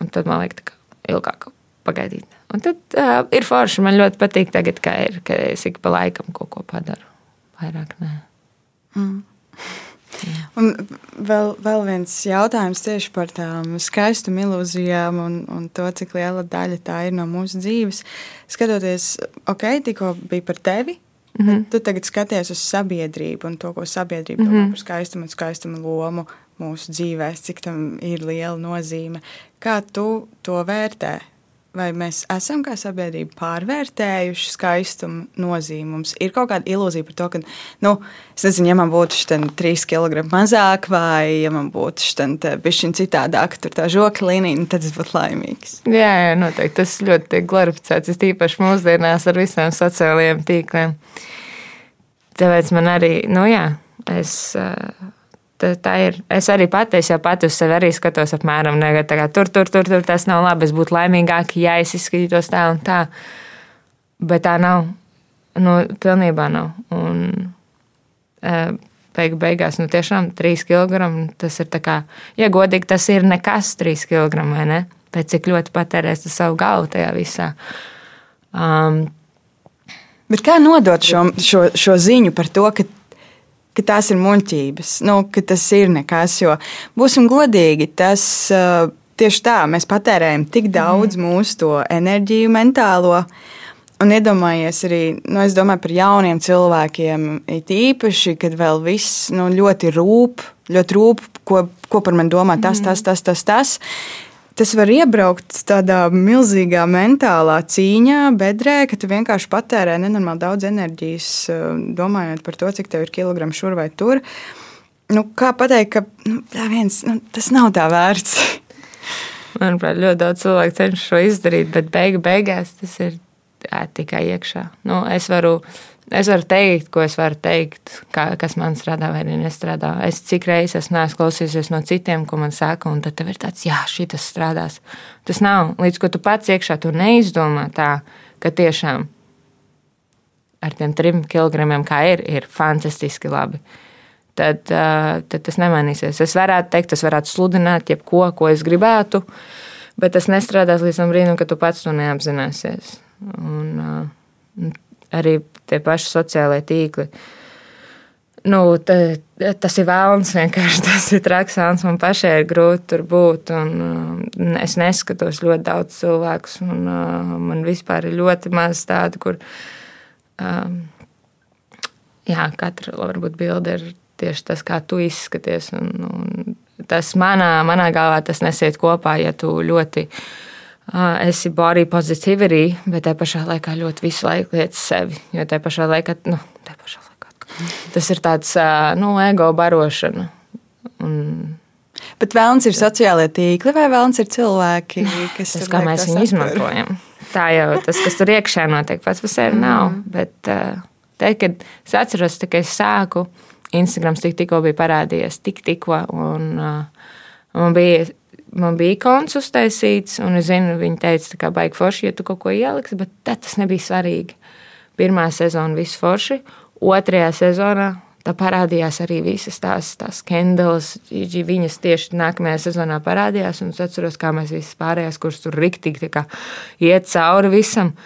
un tad man liekas, ka ilgāk pagaidīt. Un tad uh, ir forši. Man ļoti patīk, tagad, ka, ir, ka es ik pa laikam kaut ko padaru. Vairāk nē. Mm. Un vēl, vēl viens jautājums tieši par tām skaistuma ilūzijām un, un to, cik liela daļa tā ir no mūsu dzīves. Skatoties, ok, tikko bija par tevi. Mm -hmm. Tu tagad skaties uz sabiedrību un to, ko sabiedrība mm -hmm. domā par skaistumu un skaistumu lomu mūsu dzīvēm, cik tam ir liela nozīme. Kā tu to vērtē? Vai mēs esam kā sabiedrība pārvērtējuši skaistumu nozīmi. Mums ir kaut kāda ilūzija par to, ka, nu, nezinu, ja man būtu šī trīs kg mazāk, vai ja man būtu šī bišķiņa citādāk, tur tā žoka līnija, nu, tad es būtu laimīgs. Jā, jā, noteikti. Tas ļoti tiek glorificēts, tīpaši mūsdienās ar visiem sociālajiem tīkliem. Tāpēc man arī, nu jā, es. Uh, tā ir. Es arī pati, es jau pati uz sevi arī skatos apmēram negatīvi. Tur, tur, tur, tur tas nav labi. Es būtu laimīgāka, ja es izskatītos tā un tā. Bet tā nav. Nu, pilnībā nav. Un, Beigu beigās, nu tiešām 3 kg. Tas ir kā, ja godīgi, tas ir nekas 3 kg ne? Pēc cik ļoti patērēs savu galvu tajā visā. Um, Bet kā nodot šo, šo, šo ziņu par to, ka ka tās ir muļķības, nu, ka tas ir nekas. Jo būsim godīgi, tas uh, tieši tā, mēs patērējam tik daudz mm. mūsu to enerģiju, mentālo. Un iedomājies arī, nu, es domāju par jauniem cilvēkiem, it īpaši, kad vēl viss nu, ļoti rūp, ļoti rūp, ko, ko par mani domā tas, tas, tas, tas. tas tas var iebraukt tādā milzīgā mentālā cīņā, bedrē, ka tu vienkārši patērē nenormāli daudz enerģijas, eh, domājot par to, cik tev ir kilograms šur vai tur. Nu, kā pateikt, ka nu, viens, nu, tas nav tā vērts? <laughs> Manuprāt, ļoti daudz cilvēku cenšas šo izdarīt, bet beigu beigās tas ir tikai iekšā. Nu, es, varu, es varu teikt, ko es varu teikt, kā, kas man strādā vai nestrādā. Es cik reizes esmu klausījusies no citiem, ko man saka, un tad ir tāds, jā, šī tas strādās. Tas nav līdz ko tu pats iekšā to neizdomā tā, ka tiešām ar tiem trim kilogramiem, kā ir, ir fantastiski labi tad, tad tas nemainīsies. Es varētu teikt, tas varētu sludināt jebko, ko es gribētu, bet tas nestrādās līdz tam brīdim, kad tu pats to neapzināsies. Un, arī tie paši sociālie tīkli. Nu, te, tas ir vēlams, vienkārši <laughs> tas ir traks. Man pašai ir grūti tur būt. Un, es neskatos ļoti daudz cilvēku, un man vispār ir ļoti maz tādu, kur um, jā, katra varbūt bilde ir tieši tas, kā tu izskaties. Un, un tas manā, manā galvā tas nesiet kopā, ja tu ļoti uh, esi body positivity, bet te pašā laikā ļoti visu laiku liec sevi. Jo te pašā laikā, nu, te pašā laikā tas ir tāds uh, nu, ego barošana. Un, Bet vēlams ir sociālai tīkli vai vēlams ir cilvēki, kas tas, kā mēs viņu izmantojam. Tā jau tas, kas tur iekšā notiek, pats par sevi nav. Mm. Bet uh, te, kad es atceros, ka es sāku, Instagrams tik, tikko bija parādījies, tik, tikko. Un, man bija, man bija ikons uztaisīts, un es zinu, viņi teica, ka baigi forši, ja tu kaut ko ieliksi, bet tas nebija svarīgi. Pirmā sezona viss forši, otrajā sezonā tā parādījās arī visas tās, tās skandalas. Viņas tieši nākamajā sezonā parādījās, un es atceros, kā mēs visas pārējās, kuras tur riktīgi iet cauri visam.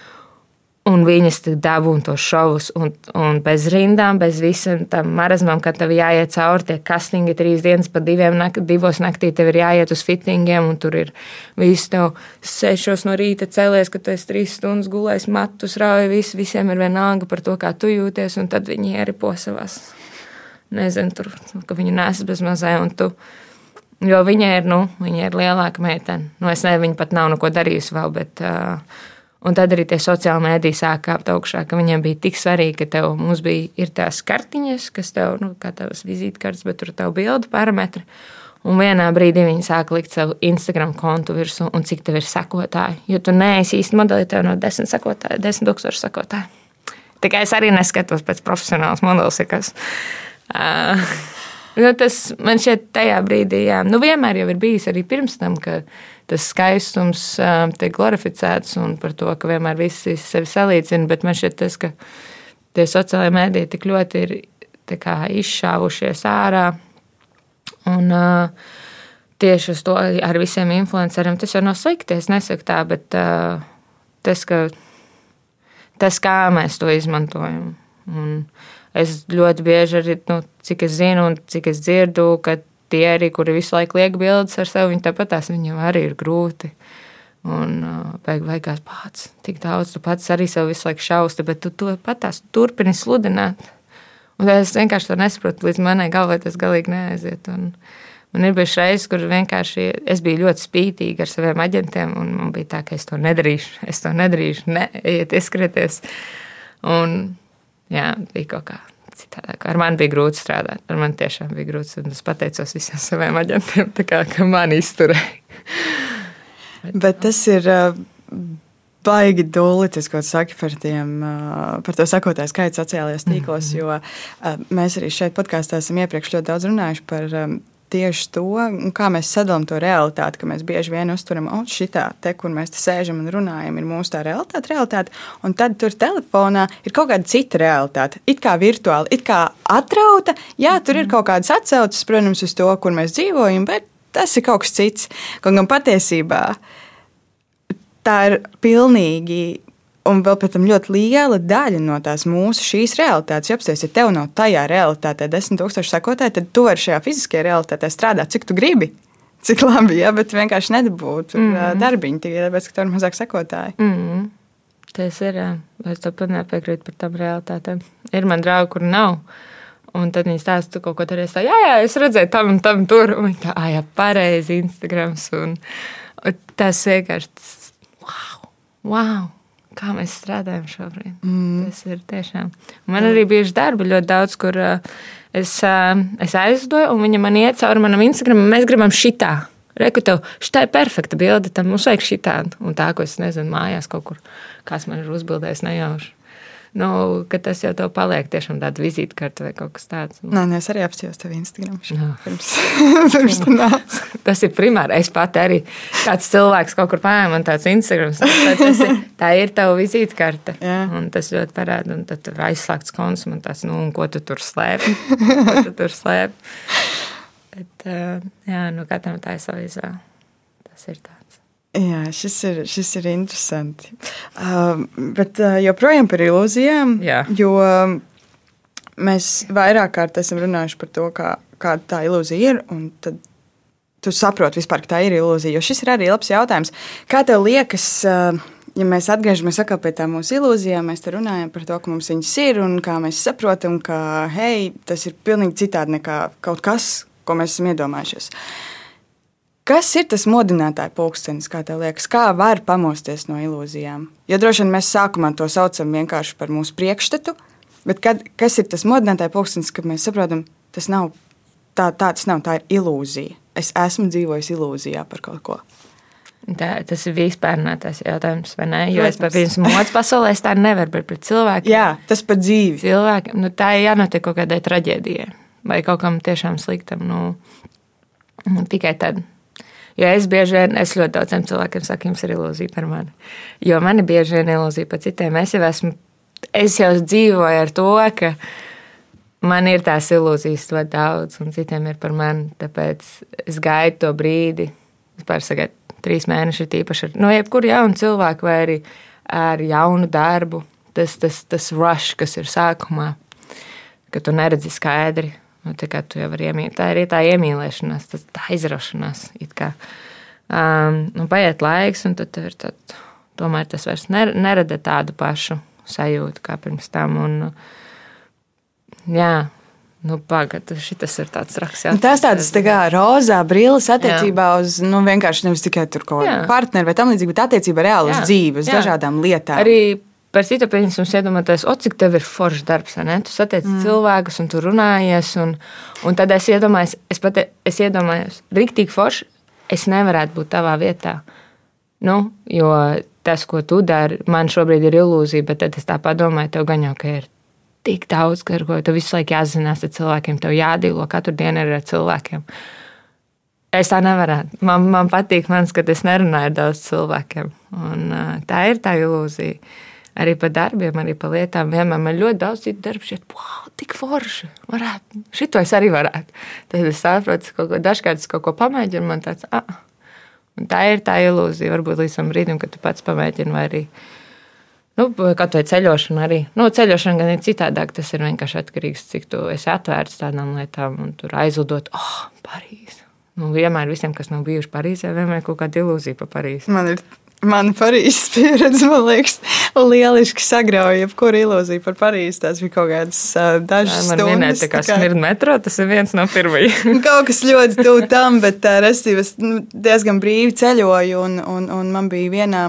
Un viņas dabūja tos šovus, un, un bez rindām, bez visam tam marazmam, kad tev jāiet cauri tie kastingi trīs dienas, pa diviem, nak divos naktī tev ir jāiet uz fittingiem, un tur ir viss tev sešos no rīta cēlies, ka tu esi trīs stundas gulējis, matus rauj, vis, visiem ir vienalga par to, kā tu jūties, un tad viņi ieripo savās, nezinu, tur, ka viņi nes bez mazai, un tu, jo viņa ir, nu, viņa ir lielāka meitene. Nu, es nezinu, viņa pat nav neko darījusi vēl, bet. Uh, Un tad arī tie sociāli mēdīji sāk kāpt augšā, ka viņiem bija tik svarīgi, ka tev mums bija tās kartiņas, kas tev, nu, kā tavas vizītkartes, bet tur tev bildu parametri. Un vienā brīdī viņi sāk likt savu Instagram kontu virsū, un cik tev ir sekotāji. Jo tu neesi īsti modelis, tev no desmit sekotāju, desmit tūkstoši sekotāju. Tikai es arī neskatos pēc profesionāls modelis, kas. Uh, nu, tas man šķiet tajā brīdī, jā, nu vienmēr jau ir bijis arī pirms tam, ka tas skaistums um, tiek glorificēts un par to, ka vienmēr visi sevi salīdzina. Bet man šķiet, tas, ka tie sociālai mēdīji tik ļoti ir izšāvušies ārā. Un, uh, tieši uz to ar visiem influenceriem tas jau nav slikti. Es nesaku tā, bet uh, tas, ka, tas, kā mēs to izmantojam. Un es ļoti bieži arī, nu, cik es zinu un cik es dzirdu, ka tie arī, kuri visu laiku liek bildes ar sevi, viņi tāpat tās viņiem arī ir grūti. Un beig, beigās pats tik daudz, tu pats arī sev visu laiku šausti, bet tu to pat tās turpini sludināt. Un es vienkārši to nesaprotu, līdz manai galvai tas galīgi neaiziet. Un man ir bijušas reizes, kur vienkārši es biju ļoti spītīga ar saviem aģentiem, un man bija tā, ka es to nedarīšu, es to nedarīšu, ne, ejiet, ieskrieties. Un jā, bija kaut kā citādāk. Ar mani bija grūti strādāt. Ar mani tiešām bija grūti. Es pateicos visiem saviem aģentiem, kā, ka mani izturēja. <laughs> Bet tas ir. Baigi dūli, tas, ko saki par, tiem, par to sakotāju skaitu sociālajos tīklos, mm -hmm. jo mēs arī šeit podkāstā esam iepriekš ļoti daudz runājuši par tieši to, kā mēs sadalām to realitāti, ka mēs bieži vien uztveram, oh, šitā, te, kur mēs te sēžam un runājam, ir mūsu tā realitāte, realitāte, un tad tur telefonā ir kaut kāda cita realitāte. It kā virtuāli, it kā atrauta, jā, tur ir kaut kādas atsauces, protams, uz to, kur mēs dzīvojam, bet tas ir kaut kas cits. Kaut gan patiesībā tā ir pilnīgi un vēl pēc tam ļoti liela daļa no tās mūsu šīs realitātes. Ja apstāties, ja tev nav tajā realitātē desmit tūkstoši sekotāji, tad tu vari šajā fiziskajā realitātē strādāt, cik tu gribi. Cik labi, ja, bet vienkārši nedabūtu mm -hmm. darbiņu tikai tāpēc, ka tev ir mazāk sekotāji. Mm -hmm. Tas ir. Es tam nepiekrītu par tām realitātēm. Ir man draugi, kur nav. Un tad viņi stāsta, tu kaut ko darīji. Tā, jā, jā, es redzēju, tam un tam tur. Un viņi tā, ah, jā, pareizi, Instagrams. Un, un tas vienkārši, wow, wow kā mēs strādājam šobrīd. Mm. Tas ir tiešām. Man arī bija darbi ļoti daudz, kur uh, es, uh, es aizdoju, un viņa man iet cauri manam Instagram. Mēs gribam šitā. Reku tev, šī ir perfekta bilde, tam mums vajag šī tāda. Un tā, ko es nezinu, mājās kaut kur, kas man ir uzbildējis nejauši nu, ka tas jau tev paliek tiešām tāda vizītkarte vai kaut kas tāds. Nē, nē, es arī apstājos tev Instagram. No. Pirms, <laughs> pirms tam nāc. <laughs> Tas ir primāri. Es pat arī kāds cilvēks kaut kur paņēma man tāds Instagrams. Tas ir, <laughs> tā ir tava vizītkarte. Jā. Un tas ļoti parāda. Un tad tur aizslēgts konts man tāds, nu, un ko tu tur slēpi? ko tu tur slēpi? Bet, jā, nu, katram tā ir sava izvēle. Tas ir tā. Jā, šis ir, šis ir interesanti. Uh, bet uh, joprojām par ilūzijām. Jā. Jo mēs vairāk kārt esam runājuši par to, kā, kāda tā ilūzija ir. Tad tu saproti vispār, ka tā ir ilūzija. Jo šis ir arī labs jautājums. Kā tev liekas? Uh, ja mēs atgriežamies pie tā mūsu ilūzijām, mēs te runājam par to, ka mums viņas ir un kā mēs saprotam, ka hei, tas ir pilnīgi citādi nekā kaut kas, ko mēs esam iedomājušies. Uh, Kas ir tas modinātāja pulkstenis, kā tev liekas, kā var pamosties no ilūzijām? Jo droši vien mēs sākumā to saucam vienkārši par mūsu priekšstatu, bet kad, kas ir tas modinātāja pulkstenis, kad mēs saprotam, tas nav tā, tā, tas nav, tā ir ilūzija. Es esmu dzīvojis ilūzijā par kaut ko. Tā, tas ir vispārnētais jautājums, vai ne? Jo Protams. es pirms modes pasaulē tā nevaru, bet pret cilvēkiem. Jā, tas pat dzīvi. Cilvēkiem, nu, tā ir jānotiek kaut kādai traģēdijai vai kaut kam tiešām sliktam. Nu, tikai tad Jo es bieži vien, es ļoti daudziem cilvēkiem saku, jums ir ilūzija par mani. Jo man ir bieži vien ilūzija par citiem. Es jau esmu, es jau dzīvoju ar to, ka man ir tās ilūzijas ļoti daudz, un citiem ir par mani. Tāpēc es gaidu to brīdi, vispār sagaidu trīs mēnešus, tīpaši ar no jebkuru jaunu cilvēku vai arī ar jaunu darbu. Tas, tas, tas rush, kas ir sākumā, ka tu neredzi skaidri Nu, tā kā tu jau vari iemīlēt, tā ir tā iemīlēšanās, tas, tā aizraušanās. Um, nu, paiet laiks, un tad ir tad, tomēr tas vairs nerada tādu pašu sajūtu kā pirms tam. Un, jā, Nu, Pagaidā, šis ir tāds raks. Jā, tas tāds tā kā rozā brilles attiecībā jā. uz nu, vienkārši nevis tikai partneri vai tam līdzīgi, bet attiecībā reāli uz dzīvi, uz jā. dažādām lietām. Arī par citu pieņemsim, iedomājieties, o, cik tev ir foršs darbs, ne? Tu satiec mm. cilvēkus, un tu runājies, un, un tad es iedomājos, es pat es iedomājos, rīktīgi forši, es nevarētu būt tavā vietā. Nu, jo tas, ko tu dari, man šobrīd ir ilūzija, bet tad es tā padomāju, tev gan jau, ka ir tik daudz, ar ko tev visu laiku jāzinās ar cilvēkiem, tev jādīlo katru dienu ar cilvēkiem. Es tā nevaru. Man, man patīk, mans, ka es nerunāju ar daudz cilvēkiem. Un, tā ir tā ilūzija arī par darbiem, arī par lietām. Vienmēr man ļoti daudz citu darbu šķiet, wow, tik forši. Varētu, šito es arī varētu. Tad es saprotu, ka ko, dažkārt es kaut ko pamēģinu, un man tāds, ah, un tā ir tā ilūzija. Varbūt līdz tam brīdim, kad tu pats pamēģini, vai arī. Nu, Kaut vai ceļošana arī. Nu, ceļošana gan ir citādāk. Tas ir vienkārši atkarīgs no tā, cik tu esi atvērts tādām lietām un tur aizlidot. Oh, Parīzē! Nu, vienmēr visiem, kas nav bijuši Parīzē, vienmēr ir kaut kāda ilūzija par Parīzi. Man ir Mana Parīzes <laughs> pieredze, man liekas, lieliski sagrauja jebkuru ilūziju par Parīzi. Tas bija kaut kāds uh, dažs stundas. Minēt, tā kā, smirda metro, tas ir viens no pirmajiem. <laughs> kaut kas ļoti tuvu tam, bet uh, restīvi es nu, diezgan brīvi ceļoju, un, un, un man bija vienā,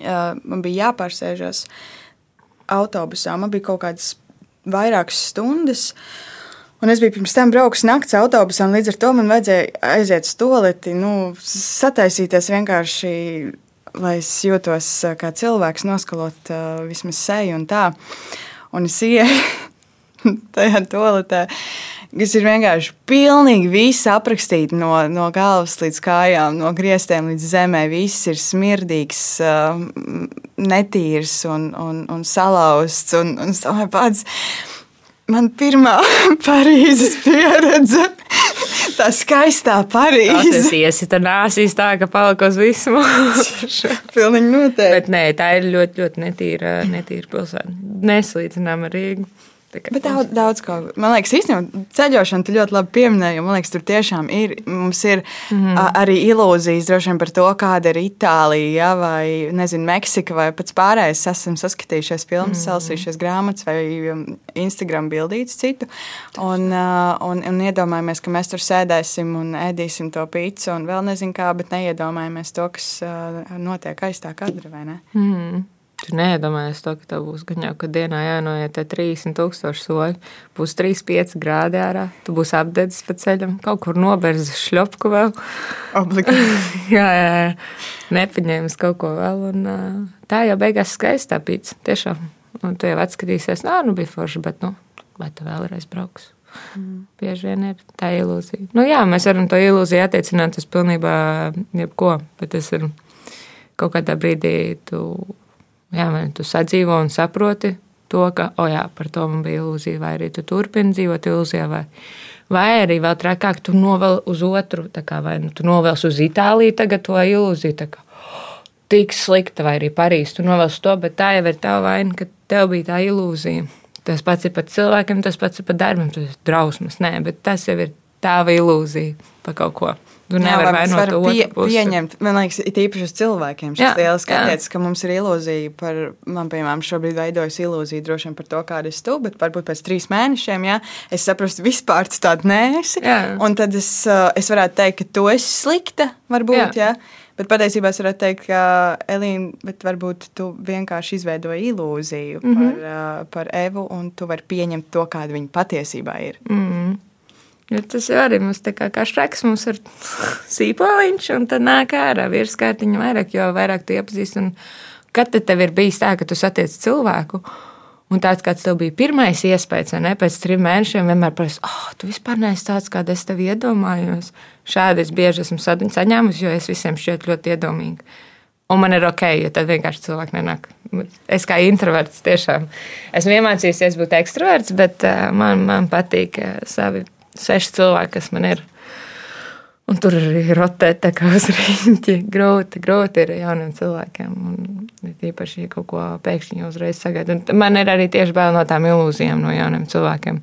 uh, man bija jāpārsēžas autobusā. Man bija kaut kādas vairākas stundas. Un es biju pirms tam braucis naktas autobusā, un līdz ar to man vajadzēja aiziet uz toleti, nu, sataisīties vienkārši, lai es jūtos kā cilvēks, noskalot uh, vismaz seju un tā. Un es ieeju <laughs> tajā toaletē, kas ir vienkārši pilnīgi viss aprakstīts no, no galvas līdz kājām, no griestiem līdz zemē. Viss ir smirdīgs, uh, netīrs un, un, un salauzts. Un, un man pirmā <laughs> Parīzes pieredze. <laughs> Tā skaistā Parīze. Tas iesi tur nāsīs tā, ka palika uz visu mūžu. <laughs> Pilnīgi noteikti. Bet nē, tā ir ļoti, ļoti netīra, netīra pilsēta. Neslīdzinām ar Rīgu. Bet daudz, daudz ko. Man liekas, īstenībā ceļošana tu ļoti labi pieminēji. Man liekas, tur tiešām ir. Mums ir mm -hmm. a, arī ilūzijas vien par to, kāda ir Itālija ja, vai nezinu, Meksika vai pats pārējais. Esam saskatījušies filmas, mm -hmm. salasījušies grāmatas vai um, Instagram bildītas citu. Un, un, un iedomājamies, ka mēs tur sēdēsim un ēdīsim to pīci un vēl nezinu kā, bet neiedomājamies to, kas notiek aiz tā kadra vai ne. Mm -hmm. Tu neiedomājies to, ka tev būs gan jau, ka dienā jānoiet 30 tūkstoši soļu, būs 3-5 grādi ārā, tu būsi apdedzis pa ceļam, kaut kur noberzis šļopku vēl. Obligāti. <laughs> jā, jā, jā, nepaņēmis kaut ko vēl. Un, tā jau beigās skaistā pīts, tiešām. Un tu jau atskatīsies, nā, nu bija forši, bet, nu, vai tu vēlreiz brauks? Mm. Bieži vien ir tā ilūzija. Nu, jā, mēs varam to ilūziju attiecināt uz pilnībā jebko, bet tas ir kaut kādā brīdī tu Jā, tu sadzīvo un saproti to, ka, o jā, par to man bija ilūzija, vai arī tu turpini dzīvot ilūzijā, vai, vai arī vēl trakāk, tu novēl uz otru, kā, vai nu, tu novēls uz Itāliju tagad to ilūziju, kā tik slikta, vai arī Parīzē, tu novēls to, bet tā jau ir tava vaina, ka tev bija tā ilūzija. Tas pats ir pat cilvēkiem, tas pats ir pat darbam, tas ir drausmas, nē, bet tas jau ir tava ilūzija par kaut ko. Tu nevari vainot to pie, pusi. pieņemt. Man liekas, it īpaši uz cilvēkiem šis liels skaties, ka mums ir ilūzija par, man piemēram, šobrīd veidojas ilūzija droši vien par to, kāda es tu, bet varbūt pēc trīs mēnešiem, ja es saprastu, vispār tu tāda nēsi. Jā. Un tad es, uh, es varētu teikt, ka tu esi slikta, varbūt, jā. ja. Bet patiesībā es varētu teikt, ka Elīna, varbūt tu vienkārši izveidoji ilūziju mm -hmm. par, uh, par Evu, un tu vari pieņemt to, kāda viņa patiesībā ir. Mm -hmm. Jo tas jau arī mums tā kā, šreks, mums ir <laughs> sīpoliņš, un tad nāk ārā virskārtiņa vairāk, jo vairāk tu iepazīsti. Kad tev ir bijis tā, ka tu satiec cilvēku, un tāds kāds tev bija pirmais iespējas, vai ne, pēc trim mēnešiem vienmēr prasa, oh, tu vispār neesi tāds, kāda es tev iedomājos. Šādi es bieži esmu saņēmusi, jo es visiem šķiet ļoti iedomīga. Un man ir ok, jo tad vienkārši cilvēki nenāk. Es kā introverts tiešām esmu iemācījies būt ekstraverts, bet uh, man, man patīk uh, savi seši cilvēki, kas man ir. Un tur arī rotēt tā kā uz rīņķi. Grūti, grūti ir jauniem cilvēkiem. Un īpaši, ja kaut ko pēkšņi uzreiz sagaida. Man ir arī tieši bail no tām ilūzijām no jauniem cilvēkiem.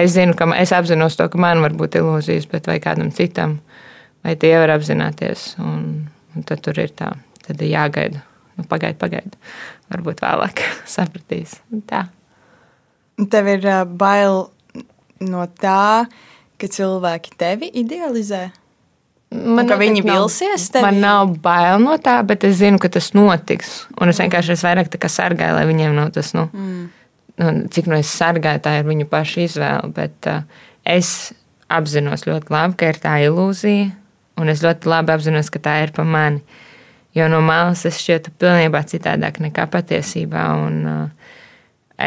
Es zinu, ka es apzinos to, ka man var būt ilūzijas, bet vai kādam citam, vai tie var apzināties. Un, un tad tur ir tā, tad ir jāgaida. Nu, pagaid, pagaid. Varbūt vēlāk <laughs> sapratīs. Tā. Tev ir uh, bail no tā, ka cilvēki tevi idealizē? Man ka viņi vilsies tevi? Man nav bail no tā, bet es zinu, ka tas notiks. Un es vienkārši es vairāk sargāju, lai viņiem nav tas, nu, mm. nu, cik nu es sargāju, tā ir viņu paša izvēle. Bet uh, es apzinos ļoti labi, ka ir tā ilūzija, un es ļoti labi apzinos, ka tā ir pa mani. Jo no malas es šķietu pilnībā citādāk nekā patiesībā. Un, uh,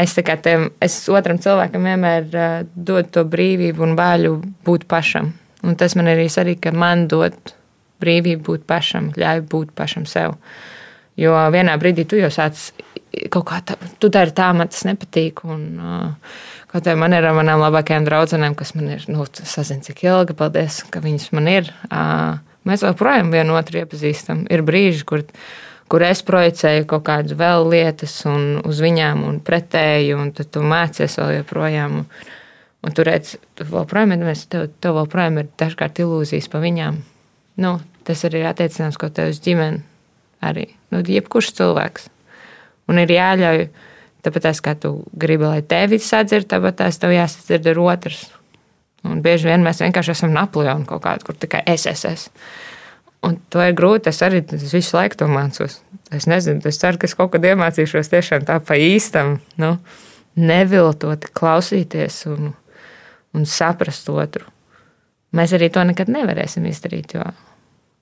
es, tev, es otram cilvēkam vienmēr uh, dodu to brīvību un vaļu būt pašam. Un tas man arī svarīgi, ka man dod brīvību būt pašam, ļauj būt pašam sev. Jo vienā brīdī tu jau sāc kaut kā tā, tu dari tā, man tas nepatīk. Un, uh, Kaut arī man ir ar manām labākajām draudzenēm, kas man ir, nu, sazina, cik ilgi, paldies, ka viņas man ir. Uh, mēs joprojām vienu otru iepazīstam. Ir brīži, kur kur es projicēju kaut kādas vēl lietas un uz viņām un pretēji, un tad tu mācies vēl joprojām. Un tu redz, tu joprojām ir, tev, tev joprojām ir dažkārt ilūzijas par viņām. Nu, tas arī ir attiecināms kaut kā uz ģimeni. Arī nu, jebkurš cilvēks. Un ir jāļauj, tāpat tās, kā tu gribi, lai tevi sadzird, tāpat tās tev jāsadzird ar otrs. Un bieži vien mēs vienkārši esam Napoleoni kaut kādā, kur tikai es esmu. Un to ir grūti. Es arī es visu laiku to mācos. Es nezinu, es ceru, ka es kaut kad iemācīšos tiešām tā pa īstam, nu, neviltot, klausīties un, un saprast otru. Mēs arī to nekad nevarēsim izdarīt. Jo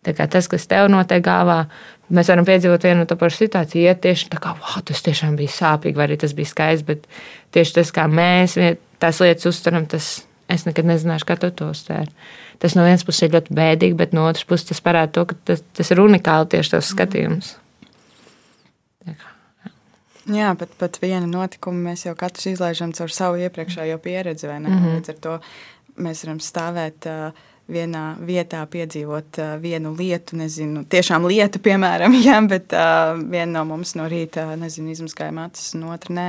tas, kas tev notiek galvā, mēs varam piedzīvot vienu to pašu situāciju. Iet tieši tā kā, wow, tas tiešām bija sāpīgi, vai arī tas bija skaisti, bet tieši tas, kā mēs tās lietas uztveram, tas es nekad nezināšu, kā to uztvēri tas no vienas puses ir ļoti bēdīgi, bet no otras puses tas parāda to, ka tas, tas ir unikāli tieši tas skatījums. Jā, bet pat viena notikuma mēs jau katrs izlaižam caur savu iepriekšējo pieredzi. Mm -hmm. Līdz ar to mēs varam stāvēt uh, vienā vietā piedzīvot uh, vienu lietu, nezinu, tiešām lietu, <laughs> piemēram, jā, bet uh, viena no mums no rīta, nezinu, izmazgāja matus, un otra nē,